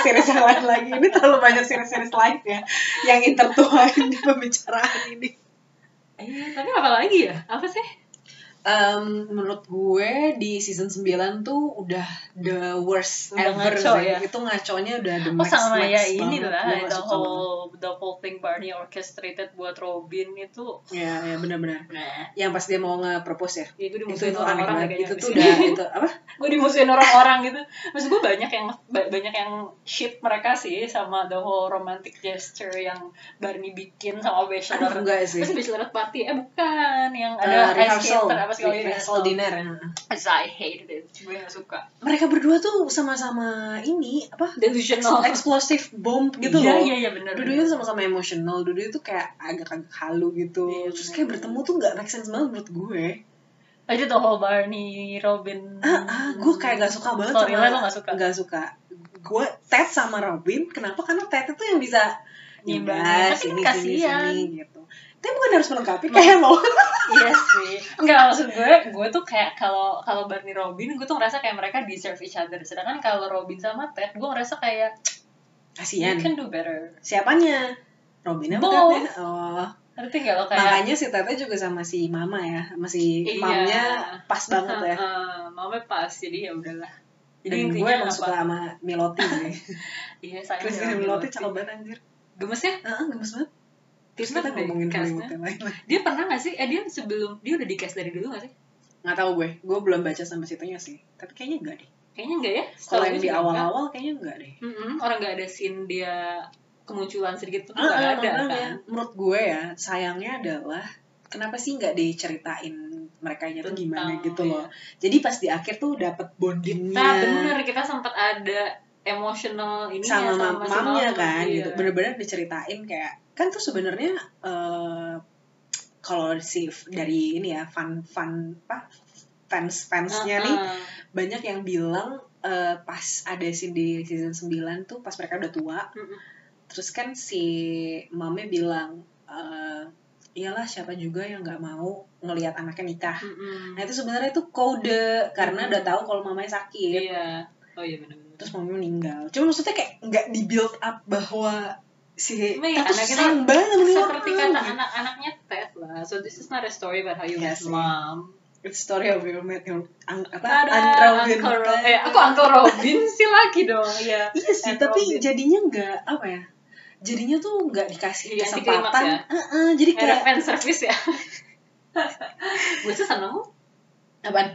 series yang lain lagi. Ini terlalu banyak series-series live ya yang intertwine di pembicaraan ini. Iya tapi apa lagi ya? Apa sih Em, menurut gue di season 9 tuh udah the worst Udah ever ngaco sih. ya? Itu ngaconya udah the Oh max sama max ya ini lah the banget. whole the whole thing Barney orchestrated buat Robin itu Ya, ya benar-benar. nah Yang pas dia mau nge-propose ya. ya gue Itu dimusuhin itu orang-orang deh kayaknya Itu di tuh udah itu apa? gue dimusuhin orang-orang gitu maksud gue banyak yang ba- banyak yang shit mereka sih sama the whole romantic gesture yang Barney bikin sama Aduh, bachelor enggak sih. Terus bachelor party eh bukan yang ada ice rehearsal, skater apa segala rehearsal dinner. ya. I hated it gue gak suka Mereka berdua tuh sama-sama ini apa? delusional Explosive bomb gitu iya loh. iya iya bener Dua-duanya tuh sama-sama emosional, dua-duanya tuh kayak agak-agak halu gitu. Iya, Terus kayak bertemu tuh nggak make sense banget menurut gue. aja the whole Barney Robin Ah, ah gue kayak gak suka banget Storyline lo gak suka? Gak suka. Gue Ted sama Robin, kenapa? Karena Ted itu yang bisa. "Yaudah, Tapi kan sini, kasihan. sini, gitu. Tapi bukan harus melengkapi kayak lo iya sih. Enggak maksud gue gue tuh kayak kalau kalau Barney Robin gue tuh ngerasa kayak mereka deserve each other. Sedangkan kalau Robin sama Ted gue ngerasa kayak you kasian can do better. Siapanya? Robin apa Both. Tednya? oh. Ngerti gak lo kayak? Makanya si Tete juga sama si Mama ya sama si Iya. mamnya pas banget ya. Heeh, mama pas jadi ya udahlah. Jadi dan gue emang apa? suka sama Miloti sih. Iya sama Miloti Miloti. cakep banget anjir. Gemes ya? Heeh, gemes banget terus kita deh ngomongin. Hollywood yang lain dia pernah gak sih? Eh dia sebelum dia udah di cast dari dulu gak sih? Nggak tahu gue. Gue belum baca sampai situnya sih. Tapi kayaknya enggak deh. Kayaknya enggak ya? Kalau yang di awal-awal kayaknya enggak deh. Mm-mm, orang nggak ada scene dia kemunculan sedikit tuh Ah, nggak ah, ada kan? menurut gue ya sayangnya adalah kenapa sih nggak diceritain mereka tuh gimana gitu loh. Iya. jadi pas di akhir tuh dapet bondingnya. Nah bener kita sempat ada emotional ini sama, si mamnya mama, kan iya. gitu bener-bener diceritain kayak kan tuh sebenarnya eh, kalau si dari ini ya fan fan apa fans fansnya nih Uh-uh. banyak yang bilang eh, pas ada scene di season 9 tuh pas mereka udah tua Mm-mm. terus kan si mamnya bilang eh, iyalah siapa juga yang nggak mau ngelihat anaknya nikah Mm-mm. nah itu sebenarnya itu kode karena Hmm. udah tahu kalau mamanya sakit iya oh iya bener-bener terus mamanya meninggal. Cuma maksudnya kayak nggak di build up bahwa si Cuma ya, Ted tuh anaknya sayang banget seperti kata anak-anaknya Ted lah. So this is not a story about how you Iya met mom. It's story of you met your ang, apa Ada Uncle Robin. Uncle eh aku Uncle Robin sih lagi dong iya. Iya sih tapi Robin. jadinya nggak apa ya jadinya tuh nggak dikasih Iya, anti-klimaks kesempatan. ya. Heeh, jadi ada kayak fan service ya. Gue sih seneng. Apaan?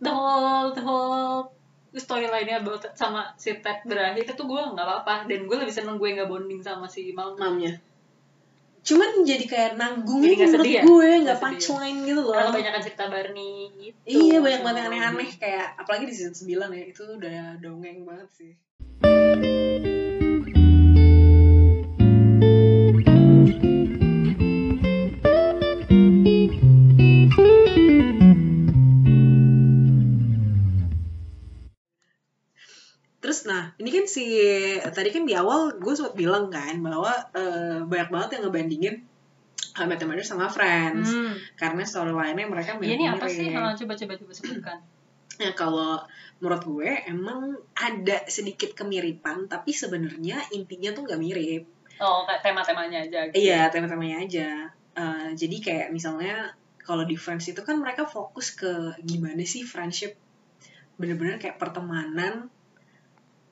The whole the whole storyline-nya about sama si Ted berakhir itu gue nggak apa-apa. Dan gue lebih seneng gue nggak bonding sama si Mam mamnya cuman jadi kayak nanggung Jadi menurut sedih ya? gue nggak sedih. punchline gitu loh. Karena kebanyakan cerita Barney gitu. Iya banyak banget yang aneh-aneh kayak apalagi di season 9 ya itu udah dongeng banget sih si tadi kan di awal gue sempat bilang kan bahwa eh, banyak banget yang ngebandingin How I Met Your Mother sama Friends Hmm. karena storyline-nya mereka Iya, ini apa sih? Ah, coba sebutkan. Ya kalau menurut gue emang ada sedikit kemiripan tapi sebenarnya intinya tuh nggak mirip. Oh, kayak tema-temanya aja. Gitu. Iya, tema-temanya aja. Eh, jadi kayak misalnya kalau di Friends itu kan mereka fokus ke gimana sih friendship bener-bener kayak pertemanan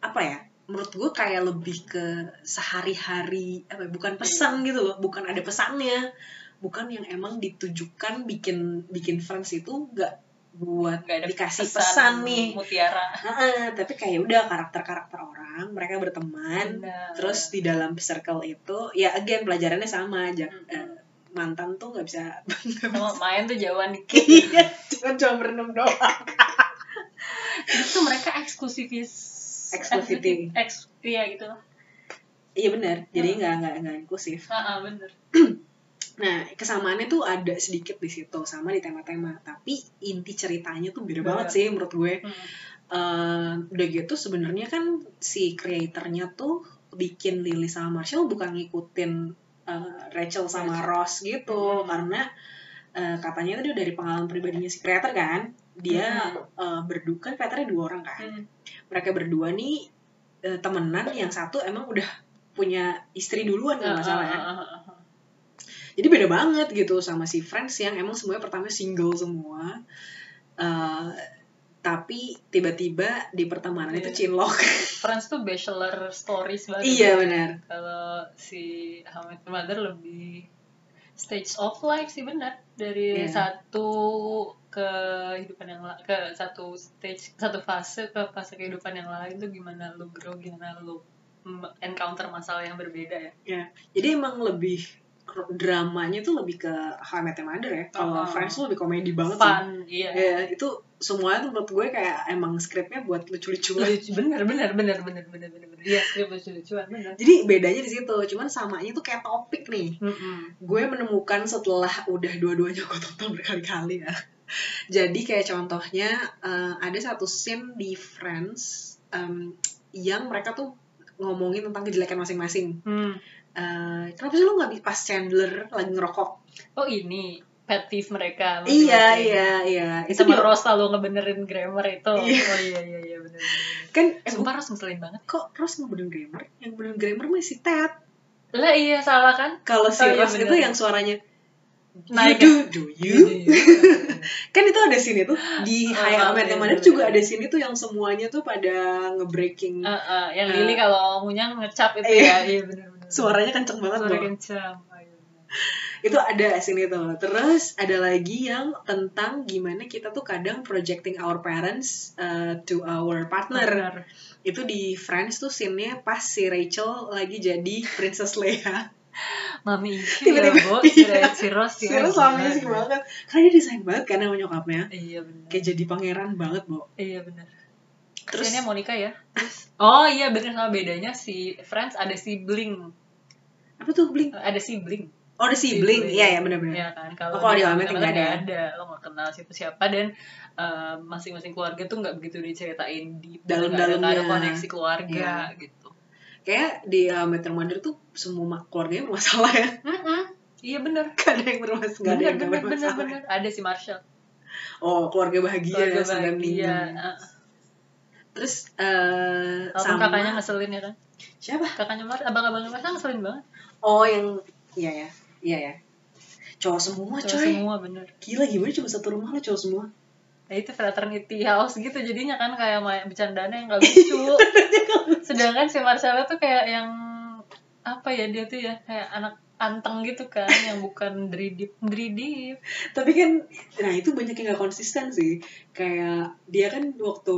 apa ya menurut gue kayak lebih ke sehari-hari apa ya, bukan pesan gitu loh bukan ada pesannya bukan yang emang ditujukan bikin bikin friends itu nggak buat Nggak ada dikasih pesan, nih Mutiara. Heeh, tapi kayak udah karakter-karakter orang mereka berteman Benar. terus di dalam circle itu ya again pelajarannya sama aja Mm-mm. Eh, mantan tuh nggak bisa Sama main tuh jauhan dikit. iya cuma cuma berenam doang itu mereka eksklusivis Exclusivity. Eks, iya gitu lah. iya benar jadi Hmm. nggak nggak nggak inklusif Ah, ah, bener. nah kesamaannya tuh ada sedikit di situ sama di tema-tema tapi inti ceritanya tuh beda Beda. banget sih menurut gue Hmm. Eh, udah gitu sebenarnya kan si kreatornya tuh bikin Lily sama Marshall bukan ngikutin eh, Rachel sama Rachel. Ross gitu Hmm. karena eh, katanya itu dari pengalaman pribadinya si kreator kan dia eh, berdua kan kreatornya dua orang kan Hmm. mereka berdua nih eh, temenan yang satu emang udah punya istri duluan kalau nggak salah ya ah, ah, ah. jadi beda banget gitu sama si Friends yang emang semuanya pertama single semua Eh, tapi tiba-tiba di pertemanan itu Iya. cinlok Friends tuh bachelor stories banget. iya benar Kalau si How I Met Your Mother lebih stage of life sih benar. Dari Iya. satu kehidupan yang ke satu stage satu fase ke fase kehidupan yang lain tuh gimana lu grow gimana lu encounter masalah yang berbeda ya? Jadi emang lebih dramanya tuh lebih ke How I Met Your Mother ya. Kalau Oh. Friends tuh lebih komedi banget sih. Fun iya. Ya itu semuanya tuh menurut gue kayak emang skripnya buat lucu-lucuan lucu bener bener bener bener bener bener bener iya skrip lucu lucuan bener jadi bedanya di situ cuman samanya tuh kayak topik nih Mm-mm. gue menemukan setelah udah dua-duanya gue tonton berkali-kali ya. Jadi kayak contohnya eh, ada satu scene di Friends em, yang mereka tuh ngomongin tentang kejelekan masing-masing. Hmm. Eh, kenapa sih lu nggak pas Chandler lagi ngerokok oh ini pet peeve mereka iya iya iya. Itu sama dia Rose selalu ngebenerin grammar itu. Iya. oh iya iya iya bener bener kan eh, sumpah Rose ngeselin banget. kok Ross nggak bener grammar? Yang bener grammar masih Ted. Lah iya salah kan? Kalau si Oh, iya, Ross itu yang suaranya Naik. you do do you? Iya, kan itu ada scene itu. Di Oh, High oh, American iya, Mother bener, juga ada scene itu yang semuanya tuh pada nge-breaking. Eh, eh, yang Lily kalau ngomongnya ngecap itu iya. ya. Iya bener bener suaranya kenceng banget suara loh kencang Oh, iya, bener. Itu ada scene itu terus ada lagi yang tentang gimana kita tuh kadang projecting our parents uh, to our partner Bener. itu di Friends tuh scene-nya pas si Rachel lagi jadi Princess Leia Mami issue Tiba-tiba, ya, Bo. Si, iya. si Rose si ya, gila, amazing gila. banget karena dia desain banget karena sama nyokapnya Iya benar. kayak jadi pangeran banget Bo Iya benar. terus Terus ini Monica ya. Terus Oh iya bener sama bedanya si Friends ada sibling. apa tuh bling Ada sibling. Oh ada sibling iya ya benar-benar Iya kan. Kalau Oh, kalau di How I How I Met Met Your Mother nggak ada. ada. Lo nggak kenal siapa-siapa dan eh, masing-masing keluarga tuh nggak begitu diceritain di Dalam-dalamnya. Nggak ada koneksi keluarga gitu. kayak di uh, Met Your Mother tuh semua keluarganya bermasalah ya Mm-mm. Iya bener. gak ada yang bermasalah gak ada Bener yang bener bener bermasalah bener. Ada si Marshall. oh keluarga bahagia Keluarga bahagia. meninggal. Eh, terus uh, Walaupun sama kakaknya ngeselin ya kan. siapa Kakaknya Mar, abang-abangnya Marshall ngeselin banget. oh yang iya ya iya ya cowok semua Cowok coy semua bener. gila gimana cuma satu rumah lo cowok semua Nah itu fraternity house gitu jadinya kan kayak main bercandanya yang gak lucu. Sedangkan si Marcella tuh kayak yang apa ya dia tuh ya kayak anak anteng gitu kan yang bukan dridip dridip. tapi kan nah itu banyak yang gak konsisten sih kayak dia kan waktu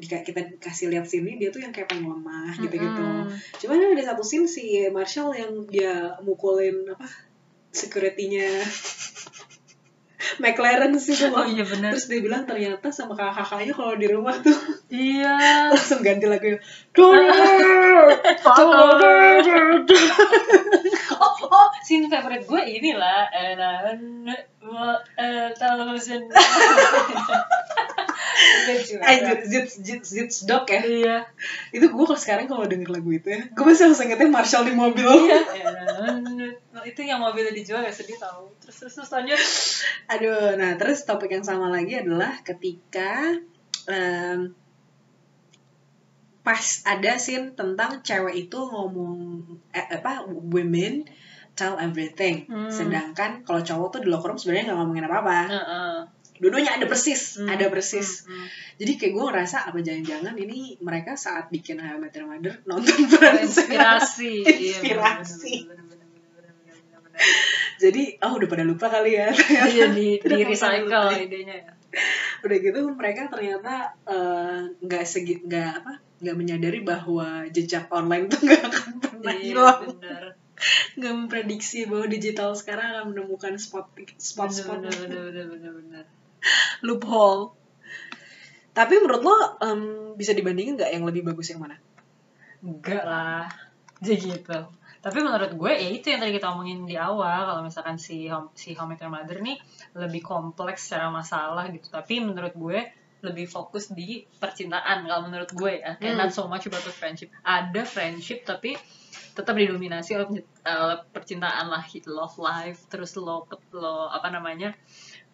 di, kita kasih lihat sini dia tuh yang kayak pengen lemah gitu-gitu Mm-mm. cuman ada satu scene si Marshall yang dia mukulin apa security-nya McLaren sih tuh Oh iya bener. terus dia bilang ternyata sama kakak-kakaknya kalau di rumah tuh Iya. langsung ganti lagunya! Oh, oh, scene favorite gue inilah and I thousand. Eh, Zits, Zits, Zits Dog ya Iya. itu gue kalau sekarang kalau denger lagu itu ya gue masih langsung ingetnya Marshall di mobil Iya. Itu yang mobilnya dijual ya sedih tahu. Terus terus terus lanjut. Aduh, nah terus topik yang sama lagi adalah ketika em, pas ada scene tentang cewek itu ngomong eh, apa women tell everything, Hmm. sedangkan kalau cowok tuh di locker room sebenarnya nggak ngomongin apa-apa. Heeh. Dua-duanya ada persis, Hmm. ada persis. Hmm, hmm. Jadi kayak gue ngerasa apa jangan-jangan ini mereka saat bikin How I Met Your Mother nonton Friends. inspirasi Iya, Inspirasi. bener, bener, bener, bener, bener. Jadi oh udah pada lupa kali ya. iya di di recycle idenya ya. Udah gitu mereka ternyata eh, nggak segi nggak apa nggak menyadari bahwa jejak online tuh nggak akan pernah iya hilang. nggak memprediksi bahwa digital sekarang akan menemukan spot spot spot bener bener bener bener bener loophole. Tapi menurut lo em, bisa dibandingin nggak yang lebih bagus yang mana? Enggak lah. Jadi gitu tapi menurut gue ya itu yang tadi kita omongin di awal kalau misalkan si Home, si Your Mother nih lebih kompleks secara masalah gitu. Tapi menurut gue lebih fokus di percintaan kalau menurut gue ya. Kayak Hmm. not so much about the friendship. Ada friendship tapi tetap didominasi oleh oleh percintaan lah love life terus lo lo apa namanya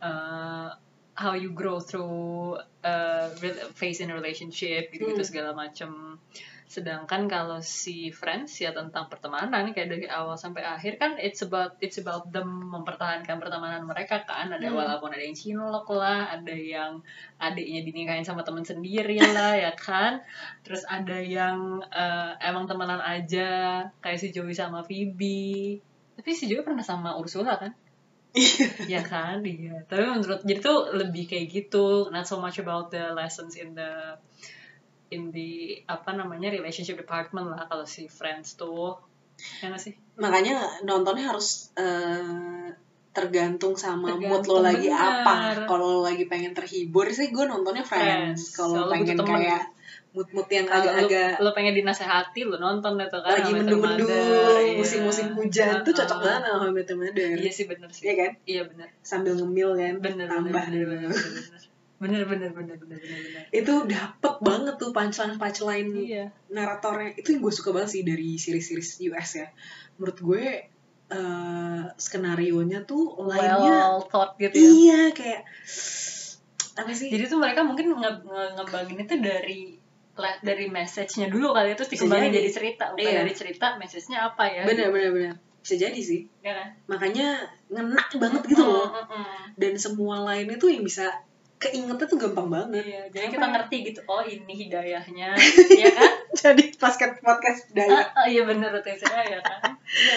eh, how you grow through uh, phase in relationship gitu gitu Hmm. segala macam sedangkan kalau si friends ya tentang pertemanan kayak dari awal sampai akhir kan it's about it's about them mempertahankan pertemanan mereka kan. Ada Hmm. walaupun ada yang cinlok lah ada yang adiknya dinikahin sama temen sendiri lah ya kan. Terus ada yang eh, emang temenan aja kayak si Joey sama Phoebe. Tapi si Joey pernah sama Ursula kan ya kan? Iya. Tapi menurut jadi tuh lebih kayak gitu. Not so much about the lessons in the in the apa namanya relationship department lah kalau si friends tuh. Ya nggak sih? Makanya nontonnya harus eh, tergantung sama mood Tergantung, lo lagi bener. apa kalau lo lagi pengen terhibur sih gue nontonnya Friends. Friends. Kalau pengen kayak mood-mood yang lu, agak-agak lu pengen dinasehati lu nonton tuh kan lagi mendung-mendung iya. musim-musim hujan tuh cocok banget sama How I Met Your Mother iya sih bener sih. Iya kan? Iya bener. Sambil ngemil kan? Bener tambah. bener bener bener bener. Bener bener bener bener itu dapet banget tuh punchline punchline iya. naratornya. Itu yang gue suka banget sih dari series-series US ya. Menurut gue eh skenario nya tuh lainnya well thought gitu ya. Iya kayak apa sih? Jadi tuh mereka mungkin nge nge ngembangin itu dari dari message-nya dulu kali itu dikembangin jadi. jadi cerita bukan Iya. dari cerita message-nya apa ya bener bener bener bisa jadi sih ya kan makanya ngena banget gitu loh Mm, mm, mm. dan semua lainnya tuh yang bisa keingetnya tuh gampang banget Iya, jadi kita ya? ngerti gitu. Oh, ini hidayahnya, ya kan? jadi podcast podcast daya Ah, ah, iya bener tuh ya kan? Iya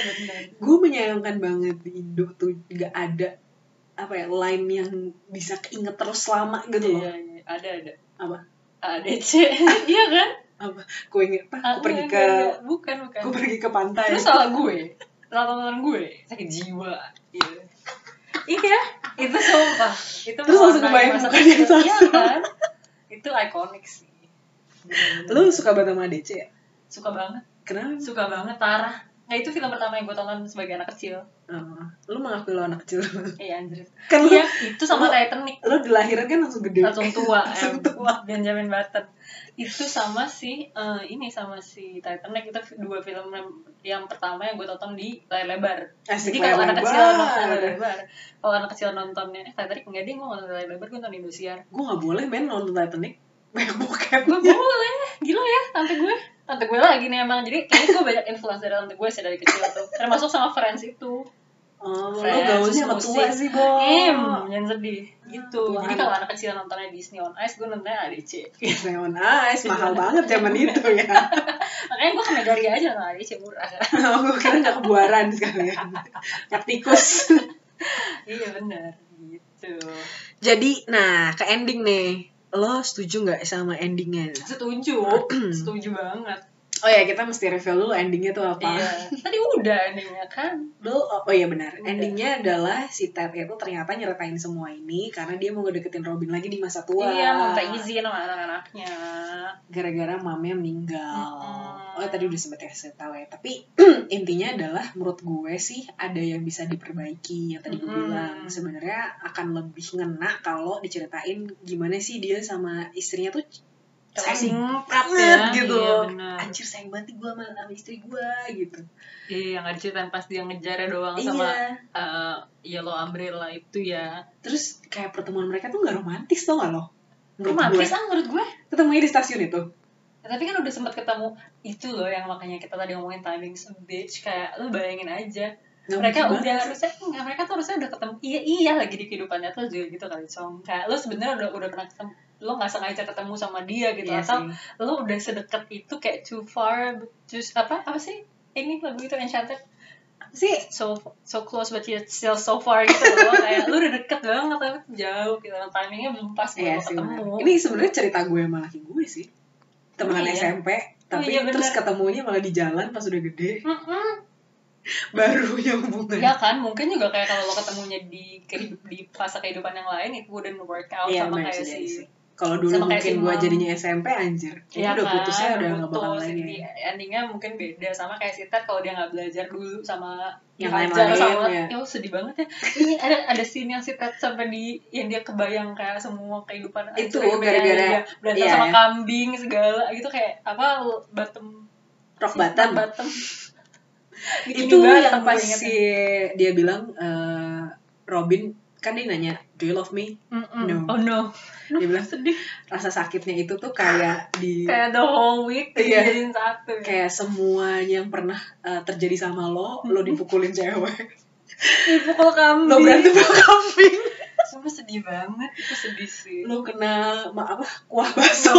bener. gue menyayangkan banget di Indo tuh nggak ada apa ya line yang bisa keinget terus lama gitu loh Iya, iya, ada ada. apa ADC, iya kan? apa gue inget apa Ah, gue pergi enggak, ke enggak, enggak. bukan bukan. gue pergi ke pantai Terus salah gue, salah tontonan gue, sakit jiwa. Iya. Iya, itu sumpah. Itu Terus langsung kebayang masa kecil. satu. Iya kan? Itu ikonik sih. Lu suka banget sama DC ya suka banget, kenapa suka banget Tara. Nah itu film pertama yang gue tonton sebagai anak kecil. Oh, lu mengakui lo anak kecil. Iya anjir. kan lu Iya, itu sama lu- Titanic. lu dilahirkan kan langsung gede. Langsung tua Langsung em, tua. Benjamin Button. Itu sama si eh, ini sama si Titanic. Itu dua film yang, yang pertama yang gue tonton di layar lebar. Asik jadi kalau anak kecil nonton layar lebar. Kalau anak kecil nontonnya eh Titanic enggak deh gue nonton layar lebar gue nonton Indosiar. Gue gak boleh main nonton Titanic. Gue boleh. Gila ya tante gue tante gue lagi nih emang jadi kayaknya gue banyak influence dari tante gue sih dari kecil tuh. Termasuk sama Friends itu. Oh, lo Friends, gaulnya sama tua sih bo. Em jangan sedih. Gitu. Tua. jadi kalau anak kecil nontonnya Disney on Ice gue nontonnya ADC Neon Ice mahal banget zaman itu ya. Makanya gue ke Megaria aja nggak ADC murah. Oh, gue kira gak kebuaran sekalian Nyak tikus. Iya benar gitu. Jadi nah ke ending nih lo setuju nggak sama endingnya? Setuju. Setuju banget oh ya kita mesti review dulu endingnya tuh apa iya tadi udah endingnya kan Lo, oh, oh iya benar. Udah. Endingnya adalah si Ted itu ternyata nyeritain semua ini karena dia mau ngedeketin Robin lagi di masa tua. iya mau minta izin sama anak-anaknya Gara-gara mamanya meninggal. Mm-mm. Oh tadi udah sempet kasih tahu ya. Tapi intinya adalah menurut gue sih ada yang bisa diperbaiki. Yang tadi gue Mm-mm. bilang sebenarnya akan lebih ngena kalau diceritain gimana sih dia sama istrinya tuh sayang banget ya. gitu. Iya. Anjir sayang banget gue sama, sama istri gue gitu. iya yang ada ceritain pas dia ngejar doang sama Iya. eh, Yellow Umbrella itu ya Terus kayak pertemuan mereka tuh gak romantis tau gak lo? Romantis ah menurut gue Ketemunya di stasiun itu. Ya, tapi kan udah sempat ketemu itu loh yang makanya kita tadi ngomongin timing bitch kayak lu bayangin aja Gak mereka udah banget. harusnya enggak mereka tuh harusnya udah ketemu iya iya lagi di kehidupan nyata juga gitu kali song kayak lu sebenarnya udah udah pernah ketemu lo nggak sengaja ketemu sama dia gitu Iya atau sih. lo udah sedekat itu kayak too far just apa apa sih ini lagu itu enchanted sih so so close but yet still so far gitu loh kayak lu udah deket banget tapi jauh gitu timingnya belum pas Iya lo sih ketemu. Ini sebenarnya cerita gue sama laki gue sih. Temenan Oh, iya? SMP, tapi iya, terus ketemunya malah di jalan pas udah gede, Mm-mm. baru nyambung. Ya kan, mungkin juga kayak kalau lo ketemunya di kehidup di fase kehidupan yang lain it wouldn't work out Iya, sama kayak sih, si. Kalau dulu sama mungkin gue jadinya SMP anjir. Iya udah kan, putusnya udah gak bakal lagi. Jadi endingnya mungkin beda sama kayak si Ted kalau dia nggak belajar dulu sama Yang lain-lain, sama ya. ya sedih banget ya ini ada ada scene yang si Ted sampai di yang dia kebayang kayak semua kehidupan Itu gara-gara- berantem iya, sama ya. kambing segala gitu kayak apa bottom Rock si- bottom. bottom itu yang pas si dia bilang eh, Robin kan dia nanya do you love me Mm-mm. No. oh no dia bilang sedih rasa sakitnya itu tuh kayak di kayak the whole week Iya. dijadiin satu ya. kayak semua yang pernah eh, terjadi sama lo lo dipukulin cewek dipukul kambing lo berantem sama kambing Sumpah sedih banget. Itu sedih sih. Lo kena ma apa kuah bakso.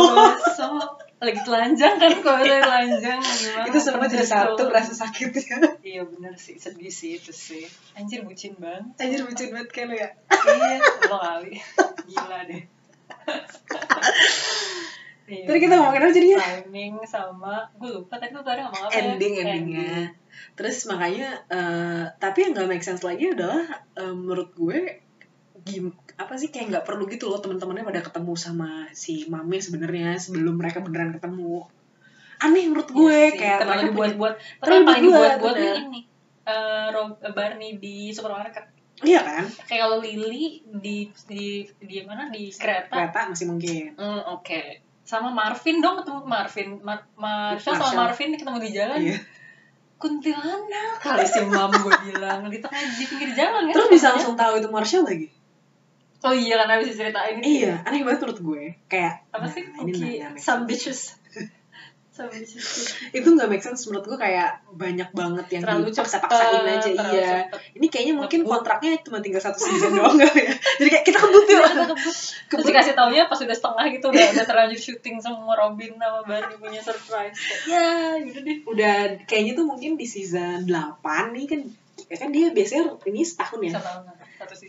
so lagi telanjang kan kalau lagi telanjang. Gimana itu semua jadi satu tuh. rasa sakitnya iya bener sih. Sedih sih itu sih. Anjir bucin banget. Anjir bucin banget kayak lo ya? Iya lo kali. Gila deh. Iya, tadi kita ngomongin apa jadinya? timing sama gue lupa tadi lu tadi ngomong apa ya? ending endingnya. Terus makanya eh, tapi yang gak make sense lagi adalah eh, menurut gue gim apa sih kayak nggak perlu gitu loh teman-temannya pada ketemu sama si mami sebenarnya sebelum mereka beneran ketemu. Aneh menurut gue Iya sih, kayak terlalu dibuat-buat. Terlalu paling dibuat, dibuat-buat ini eh Rob- Barney di supermarket. Iya kan? Kayak kalau Lily di di di mana? Di kereta. Kereta masih mungkin. Hmm, oke. Sama Marvin dong ketemu Marvin. Mar Marshall sama Marshall. Marvin ketemu di jalan. iya. Kuntilanak. Kali si mam gue bilang di tengah di pinggir jalan kan terus bisa langsung tahu itu Marshall lagi oh iya karena bisa ceritain itu iya aneh banget menurut gue. Kayak apa sih? Nah, nggak make some bitches. Some bitches. Itu nggak make sense menurut gue kayak banyak banget yang terlalu dipaksa-paksain aja iya. cepet. ini kayaknya mungkin Ngebut. kontraknya cuma tinggal satu season doang nggak ya? Jadi kayak kita kebut Terus kebut. dikasih taunya pas udah setengah gitu udah udah terlanjur syuting semua Robin sama Barney punya surprise. Ya, udah deh. udah kayaknya tuh mungkin di season 8 nih kan ya kan dia biasanya ini setahun ya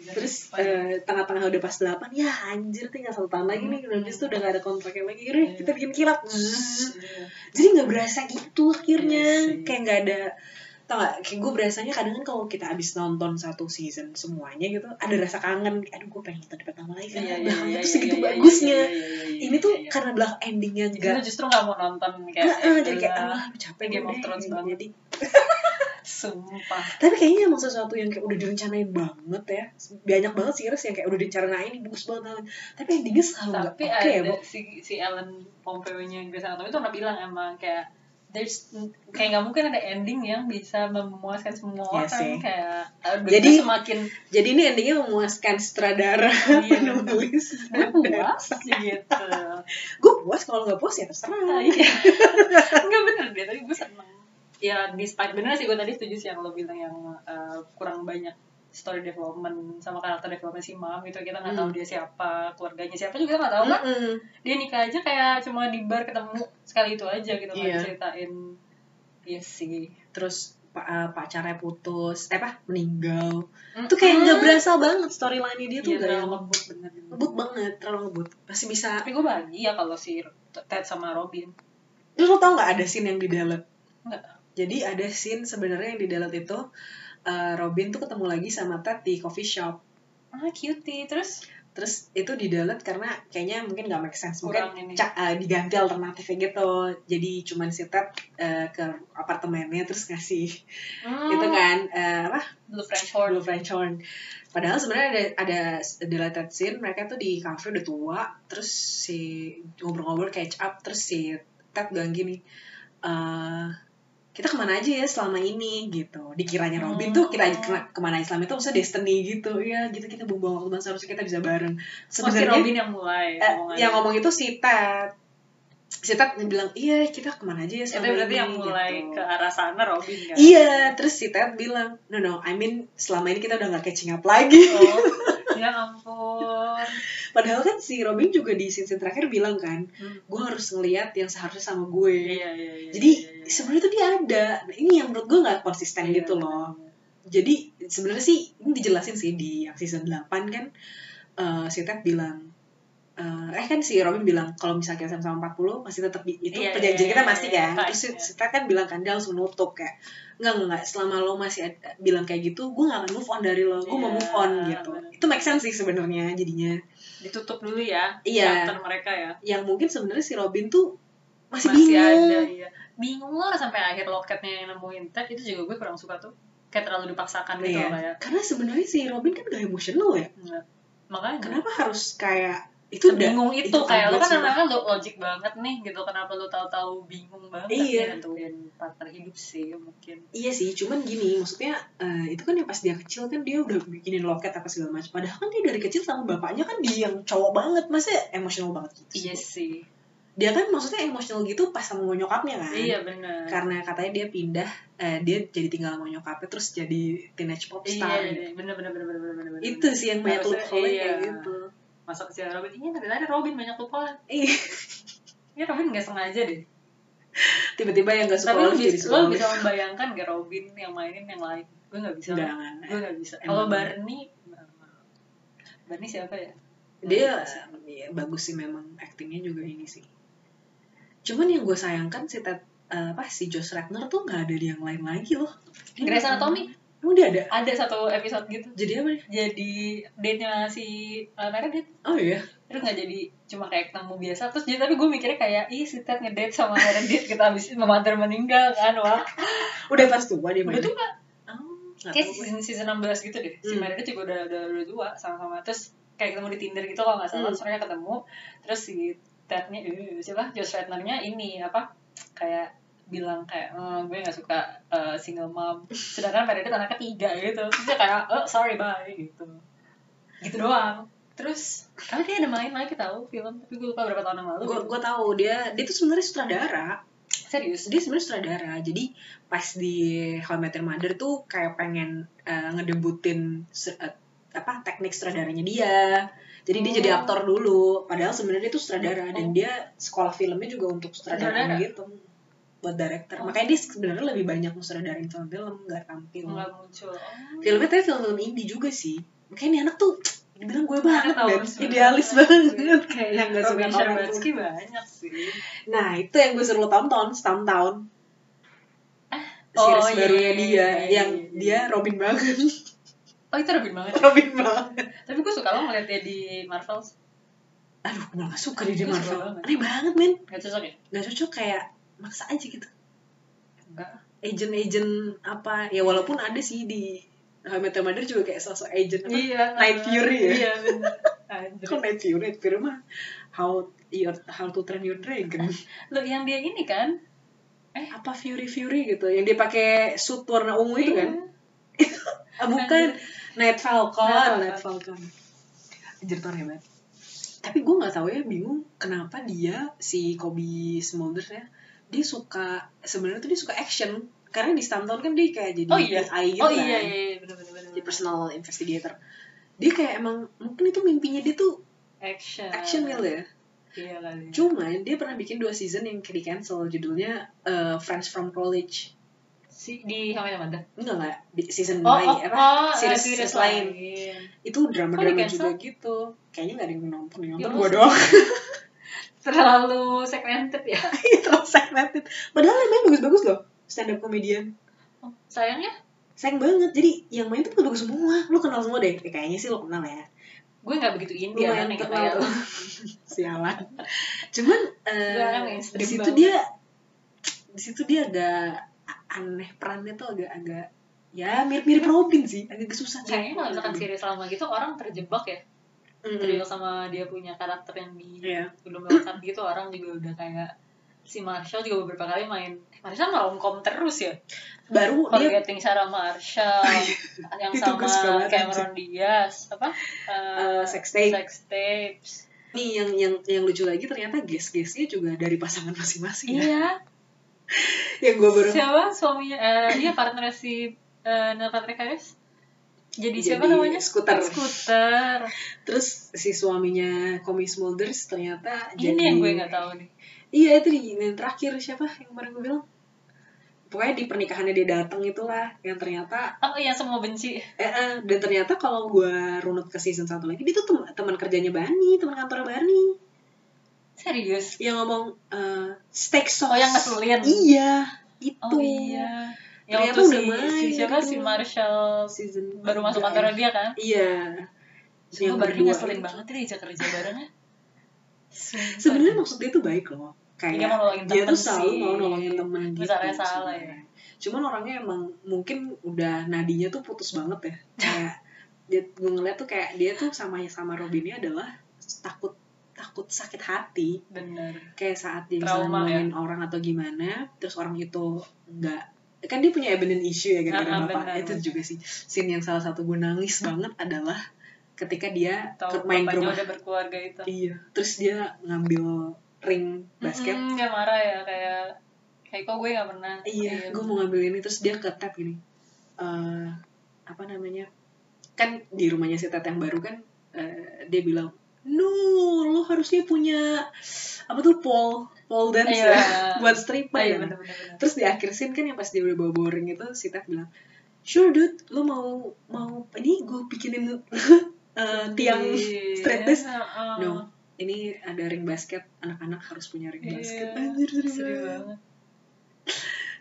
terus eh, tengah-tengah udah pas 8 ya anjir tinggal satu tahun lagi nih Hmm. habis itu udah gak ada kontraknya lagi udah Iya. kita bikin kilat Iya. jadi nggak berasa gitu akhirnya Iya kayak nggak ada tau gak kayak gue berasanya kadang kan kalau kita abis nonton satu season semuanya gitu ada rasa kangen aduh gue pengen nonton di pertama lagi karena iya, belakangnya tuh segitu bagusnya ini tuh karena belakang endingnya enggak justru gak mau nonton kayak jadi kayak "Alah, ah capek Game of deh." Thrones banget. jadi sumpah tapi kayaknya emang sesuatu yang kayak udah direncanain banget ya banyak banget series yang kayak udah direncanain ini bagus banget tapi endingnya selalu nggak tapi oke ya ada bu si si Ellen Pompeo nya Grey's Anatomy itu pernah bilang emang kayak there's kayak nggak mungkin ada ending yang bisa memuaskan semua Iya orang sih. kayak uh, Jadi- semakin jadi ini endingnya memuaskan sutradara Iya. penulis gue puas gitu gue puas kalau nggak puas ya terserah iya. Enggak bener deh, tapi gue seneng. Ya, despite bener sih gue tadi setuju sih yang lo bilang yang uh, kurang banyak story development sama karakter development si mam gitu. Kita nggak tahu Hmm. dia siapa keluarganya siapa juga kita nggak tahu kan Mm-mm. dia nikah aja kayak cuma di bar ketemu sekali itu aja gitu nggak Iya. diceritain. Iya sih. Terus eh, pacarnya putus eh apa? Meninggal. Mm, itu kayak nggak mm. berasa banget storyline dia tuh Iya, terlalu yang ngebut bener ngebut banget terlalu ngebut. Pasti bisa tapi gue bahagia kalau si Ted sama Robin. Terus lo tau nggak ada scene yang di delete Nggak. Jadi ada scene sebenarnya yang di delete itu eh, Robin tuh ketemu lagi sama Ted di coffee shop. Ah cutie. Terus? Terus itu di delete karena kayaknya mungkin nggak make sense. Kurang mungkin ini. ca- eh, diganti alternatifnya gitu. Jadi cuman si Ted eh, ke apartemennya terus ngasih Hmm, itu kan eh, apa? Blue French Horn. Blue French Horn. Padahal sebenarnya ada ada deleted scene mereka tuh di cafe udah tua, terus si ngobrol-ngobrol catch up, terus si Ted bilang gini, eh kita ke mana aja ya selama ini gitu. Dikiranya Robin tuh kita Hmm. kena- ke mana Islam itu maksudnya destiny gitu. Ya gitu kita buang-buang waktu banget, seharusnya kita bisa bareng. Oh, si Sebenarnya Robin yang mulai eh, yang ngomong itu si Ted. Si Ted bilang, iya kita ke mana aja ya itu selama berarti ini yang mulai gitu. ke arah sana Robin kan Iya, terus si Ted bilang, no no, I mean selama ini kita udah gak catching up lagi. oh ya ampun Padahal kan si Robin juga di scene terakhir bilang kan, Hmm. gue harus ngeliat yang seharusnya sama gue. iya iya iya Jadi iya, iya. sebenarnya tuh dia ada. Nah, ini yang menurut gue nggak konsisten Iya, gitu loh. Jadi sebenarnya sih ini dijelasin sih di yang season 8 kan eh, si Ted bilang eh eh kan si Robin bilang kalau misalnya kita sama-sama 40 masih tetap di- itu Iya, perjanjian iya, kita iya, masih iya, kan. iya. Terus si, si Ted kan bilang kan dia langsung nutup kayak enggak enggak, enggak selama lo masih ada- bilang kayak gitu gue gak akan move on dari lo gue mau Iya, move on gitu bener. itu make sense sih sebenarnya jadinya ditutup dulu ya Iya. chapter mereka ya yang mungkin sebenarnya si Robin tuh masih, masih bingung ada iya bingung lah sampai akhir loketnya yang nemuin Ted itu juga gue kurang suka tuh kayak terlalu dipaksakan gitu Iya. loh kayak karena sebenarnya si Robin kan gak emosional ya Enggak. makanya kenapa harus kayak itu bingung itu, itu kayak lo agak kan namanya lo logik banget nih gitu kenapa lo tahu-tahu bingung banget Iya. ya nentuin partner hidup sih mungkin Iya sih, cuman gini, maksudnya eh, itu kan yang pas dia kecil kan dia udah bikinin loket apa segala macam. Padahal kan dia dari kecil sama bapaknya kan dia yang cowok banget, masa emosional banget gitu. iya sih Dia kan maksudnya emosional gitu pas sama nyokapnya kan. iya benar Karena katanya dia pindah, eh, dia jadi tinggal sama nyokapnya terus jadi teenage pop star. iya gitu. iya benar benar benar benar benar benar Itu sih yang banyak loophole iya. kayak gitu. Masuk ke si Robin. Iya tapi ada Robin banyak loophole Iya. ya Robin nggak sengaja deh. Tiba-tiba yang gak suka tapi lo jadi suka lo bisa membayangkan gak Robin yang mainin yang lain? Gue nggak bisa. Gue nggak. bisa. Kalau Barney Barney siapa ya? Dia ya, bagus sih memang aktingnya juga ini sih. Cuman yang gue sayangkan si Ted eh, apa si Josh Radnor tuh nggak ada di yang lain lagi loh. Grey's nggak- Anatomy emang dia ada? Ada satu episode gitu. Jadi apa nih jadi date-nya si uh, Meredith. Oh iya? Terus nggak jadi cuma kayak ketemu biasa. Terus jadi tapi gue mikirnya kayak ih si Ted ngedate sama Meredith. Kita habis memater meninggal kan wah. Udah pas tua dia udah nggak oh, kayak season season 16 gitu deh. Si Hmm. Meredith juga udah udah udah tua sama-sama. Terus kayak ketemu di Tinder gitu kalau nggak salah. Hmm. terus ketemu. Terus si Tednya eh, siapa? Josh Radnor-nya ini apa? Kayak bilang kayak oh, gue nggak suka uh, single mom. Sedangkan Meredith anak ketiga gitu. Terus dia kayak oh sorry bye gitu. Gitu doang. Terus tapi dia ada main lagi tahu film. Tapi gue lupa berapa tahun yang lalu. Gue gue tahu dia dia tuh sebenarnya sutradara. Serius? Dia sebenarnya sutradara. Jadi pas di How I Met Your Mother tuh kayak pengen uh, ngedebutin uh, apa teknik sutradaranya dia. Jadi dia Oh. jadi aktor dulu. Padahal sebenarnya dia tuh sutradara. Dan Oh. dia sekolah filmnya juga untuk sutradara Sutradara? gitu buat director. Oh. makanya dia sebenarnya lebih banyak sutradarain film-film nggak tampil. Nggak muncul. Oh. filmnya tapi film-film indie juga sih. Makanya ini anak tuh dibilang gue banget sebenarnya. idealis banget. Kayak yang gak suka orang banyak sih. Nah itu yang gue suruh tonton setahun-tahun. Oh, series iya, barunya iya, dia iya, yang iya, iya. dia Robin banget. Oh itu Robin banget Robin banget. Tapi gue suka lo ngeliat dia di Marvel aduh gue gak suka dia di Marvel. aneh banget men nggak cocok ya? Gak cocok kayak maksa aja gitu. Enggak. Agent-agent apa ya walaupun ada sih di How I Mother juga kayak sosok agent apa iya Night Fury ya? iya kok Night Fury? Night Fury mah how your how to train your dragon. Lo yang dia ini kan? Apa Fury Fury gitu yang dia pakai suit warna ungu itu kan? Iya. ah, bukan. Night Falcon Night Night Falcon. Anjir tuh banget tapi gue nggak tahu ya bingung kenapa dia si Kobe Smulders ya dia suka sebenarnya tuh dia suka action. Karena di Stanton kan dia kayak jadi Oh iya. PI gitu oh kan. iya iya iya bener bener bener jadi personal investigator. Dia kayak emang mungkin itu mimpinya dia tuh action. action gitu ya. Iya kali. Cuman dia pernah bikin dua season yang di cancel judulnya uh, Friends from College. Si di How I Mother? Enggak enggak. Di season oh lain oh apa? oh series, series, series lain. Itu drama Kok drama di-cancel? juga gitu. Kayaknya nggak ada yang nonton yang Ya, nonton gue doang terlalu segmented ya. Terlalu segmented. Padahal yang main bagus-bagus loh stand up comedian. Oh, sayangnya? Sayang banget. Jadi yang main tuh bagus semua. Lu kenal semua deh. Eh, kayaknya sih lu kenal ya. Gue nggak begitu indie anaknya terkenal kayak lo sialan. Cuman mainstream di situ dia di situ dia agak aneh perannya tuh agak-agak ya mirip-mirip Robin sih. Agak susah kayaknya kalau misalkan series lama gitu orang terjebak ya Terjebak sama dia punya karakter yang di Iya. belum lewat gitu orang juga udah kayak si Marshall juga beberapa kali main. Eh, Marshall romcom terus ya? Baru dia Forgetting Sarah Marshall yang Itu sama Cameron Diaz apa? Eh, Eh, sex tape. sex tapes nih yang yang yang lucu lagi ternyata guest-guestnya juga dari pasangan masing-masing ya. iya. Yang gue baru siapa? Suaminya eh, iya partner si eh, Neil Patrick Harris jadi, siapa Jadi namanya? Scooter. Scooter terus si suaminya Comi Smulders ternyata ini jadi yang gue nggak tahu nih. Iya itu di yang terakhir siapa yang kemarin gue bilang? Pokoknya di pernikahannya dia datang itulah yang ternyata oh iya semua benci. Eh, eh, dan ternyata kalau gue runut ke season satu lagi dia tuh tem- teman kerjanya Bani teman kantor Bani serius? Yang ngomong eh, steak sauce. Oh, yang ngeselin. iya itu. Oh iya yang Ternyata udah si, main si siapa gitu. si Marshall. Season baru masuk kantornya dia kan? Iya. Sumpah yang berdua ngeselin banget dia diajak kerja barengnya sebenarnya maksud dia tuh baik loh. Kayak Dia mau nolongin dia tuh selalu mau nolongin temen gitu Caranya salah ya. cuman orangnya emang mungkin udah nadinya tuh putus banget ya. Kayak dia gue ngeliat tuh kayak dia tuh sama sama Robinnya adalah takut takut sakit hati. Bener. Kayak saat dia Trauma, ya? misalnya nolongin orang atau gimana terus orang itu nggak kan dia punya abandon issue ya gara-gara Ah, ah, bapak benar, itu juga sih. Scene yang salah satu gue nangis banget adalah ketika dia tahu ke- main ke rumah. udah berkeluarga itu. Iya. Terus dia ngambil ring basket. Mm, dia marah ya kayak kayak kok gue gak pernah iya gue mau ngambil ini. Terus dia ke tab gini. Eh apa namanya? Kan di rumahnya si tet yang baru kan eh, dia bilang no lo harusnya punya apa tuh pole pole dance Iya. ya buat stripper bener, bener, bener. terus di akhir scene kan yang pas dia udah bawa bawa ring itu si tet bilang sure dude lo mau mau ini gue bikinin eh, tiang Iya, straight dance heeh. no ini ada ring basket anak-anak harus punya ring Iya, basket anjir sedih banget.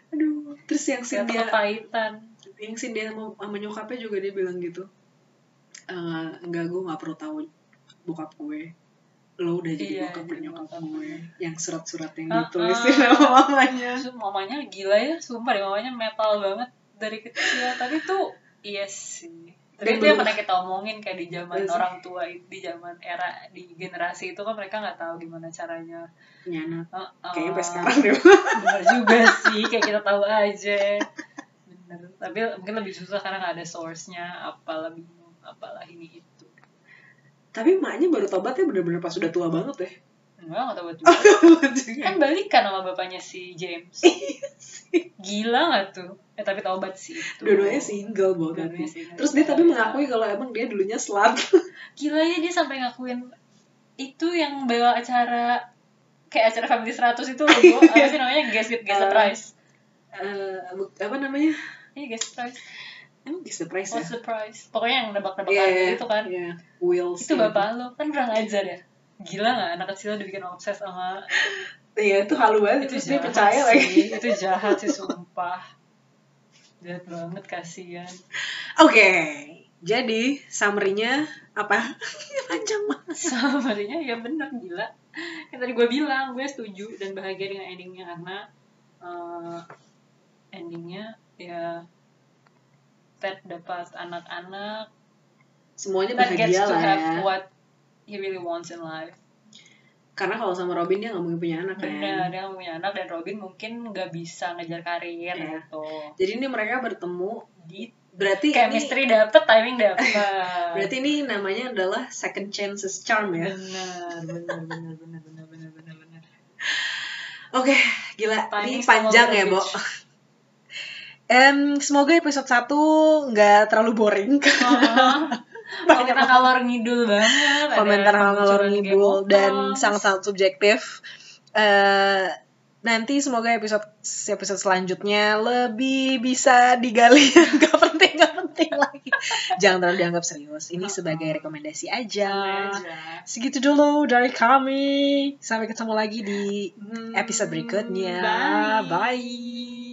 aduh terus yang scene dia kepahitan yang scene dia sama, sama nyokapnya juga dia bilang gitu "Eh, enggak gue nggak perlu tahu bokap gue. Lo udah jadi Iya, bokap dan nyokap gue. yang surat-surat yang ditulisin ah. sama mamanya. Mamanya gila ya sumpah deh mamanya metal banget dari kecil. Tapi tuh iya sih. Tapi itu yang pernah kita omongin kayak di zaman orang tua di zaman era di generasi itu kan mereka nggak tahu gimana caranya. Punya anak Uh, uh, kayaknya sampai sekarang deh. Bener juga sih kayak kita tahu aja. Bener. Tapi mungkin lebih susah karena nggak ada source-nya apalah bingung apalah ini. itu tapi emaknya baru tobatnya bener-bener pas udah tua banget ya enggak nggak tahu juga kan balikan sama bapaknya si James. Gila nggak tuh? Eh tapi taubat sih itu. dua-duanya single banget single. terus dia tapi Iya. mengakui kalau emang dia dulunya slut. Gila ya dia sampai ngakuin. Itu yang bawa acara kayak acara Family 100 itu loh Bu. apa sih namanya? Guess It Guess the Uh, Prize Eh, buk- apa namanya? Iya Guess the Prize emang Guess the Price ya? price pokoknya yang nebak-nebakan Iya, iya, gitu kan. iya. Wheels itu bapak lo kan kurang ajar ya? Gila nggak anak kecil udah bikin obses sama iya itu halu banget. Itu terus dia jahat percaya sih lagi. itu jahat sih sumpah. Jahat banget kasihan. Oke jadi summary-nya apa? Panjang banget. Summary-nya ya bener gila. Yang tadi gue bilang gue setuju dan bahagia dengan endingnya karena eh, endingnya ya Ted dapat anak-anak. Semuanya Ted bahagia gets to lah have ya. what he really wants in life. Karena kalau sama Robin dia nggak mungkin punya anak kan? Iya, dia nggak punya anak dan Robin mungkin nggak bisa ngejar karir yeah. gitu. Jadi ini mereka bertemu di berarti chemistry ini, dapet timing dapet. Berarti ini namanya adalah second chances charm ya. Benar benar benar benar benar benar benar oke okay, gila timing ini panjang ya bo. Em, semoga episode 1 nggak terlalu boring kalau kita ngalor ngidul banget komentar ngalor ngidul dan sangat-sangat subjektif. Eh nanti semoga episode episode selanjutnya lebih bisa digali yang gak penting gak penting lagi. Jangan terlalu dianggap serius. Ini sebagai rekomendasi aja. aja. Segitu dulu dari kami. Sampai ketemu lagi di episode berikutnya. Bye. Bye.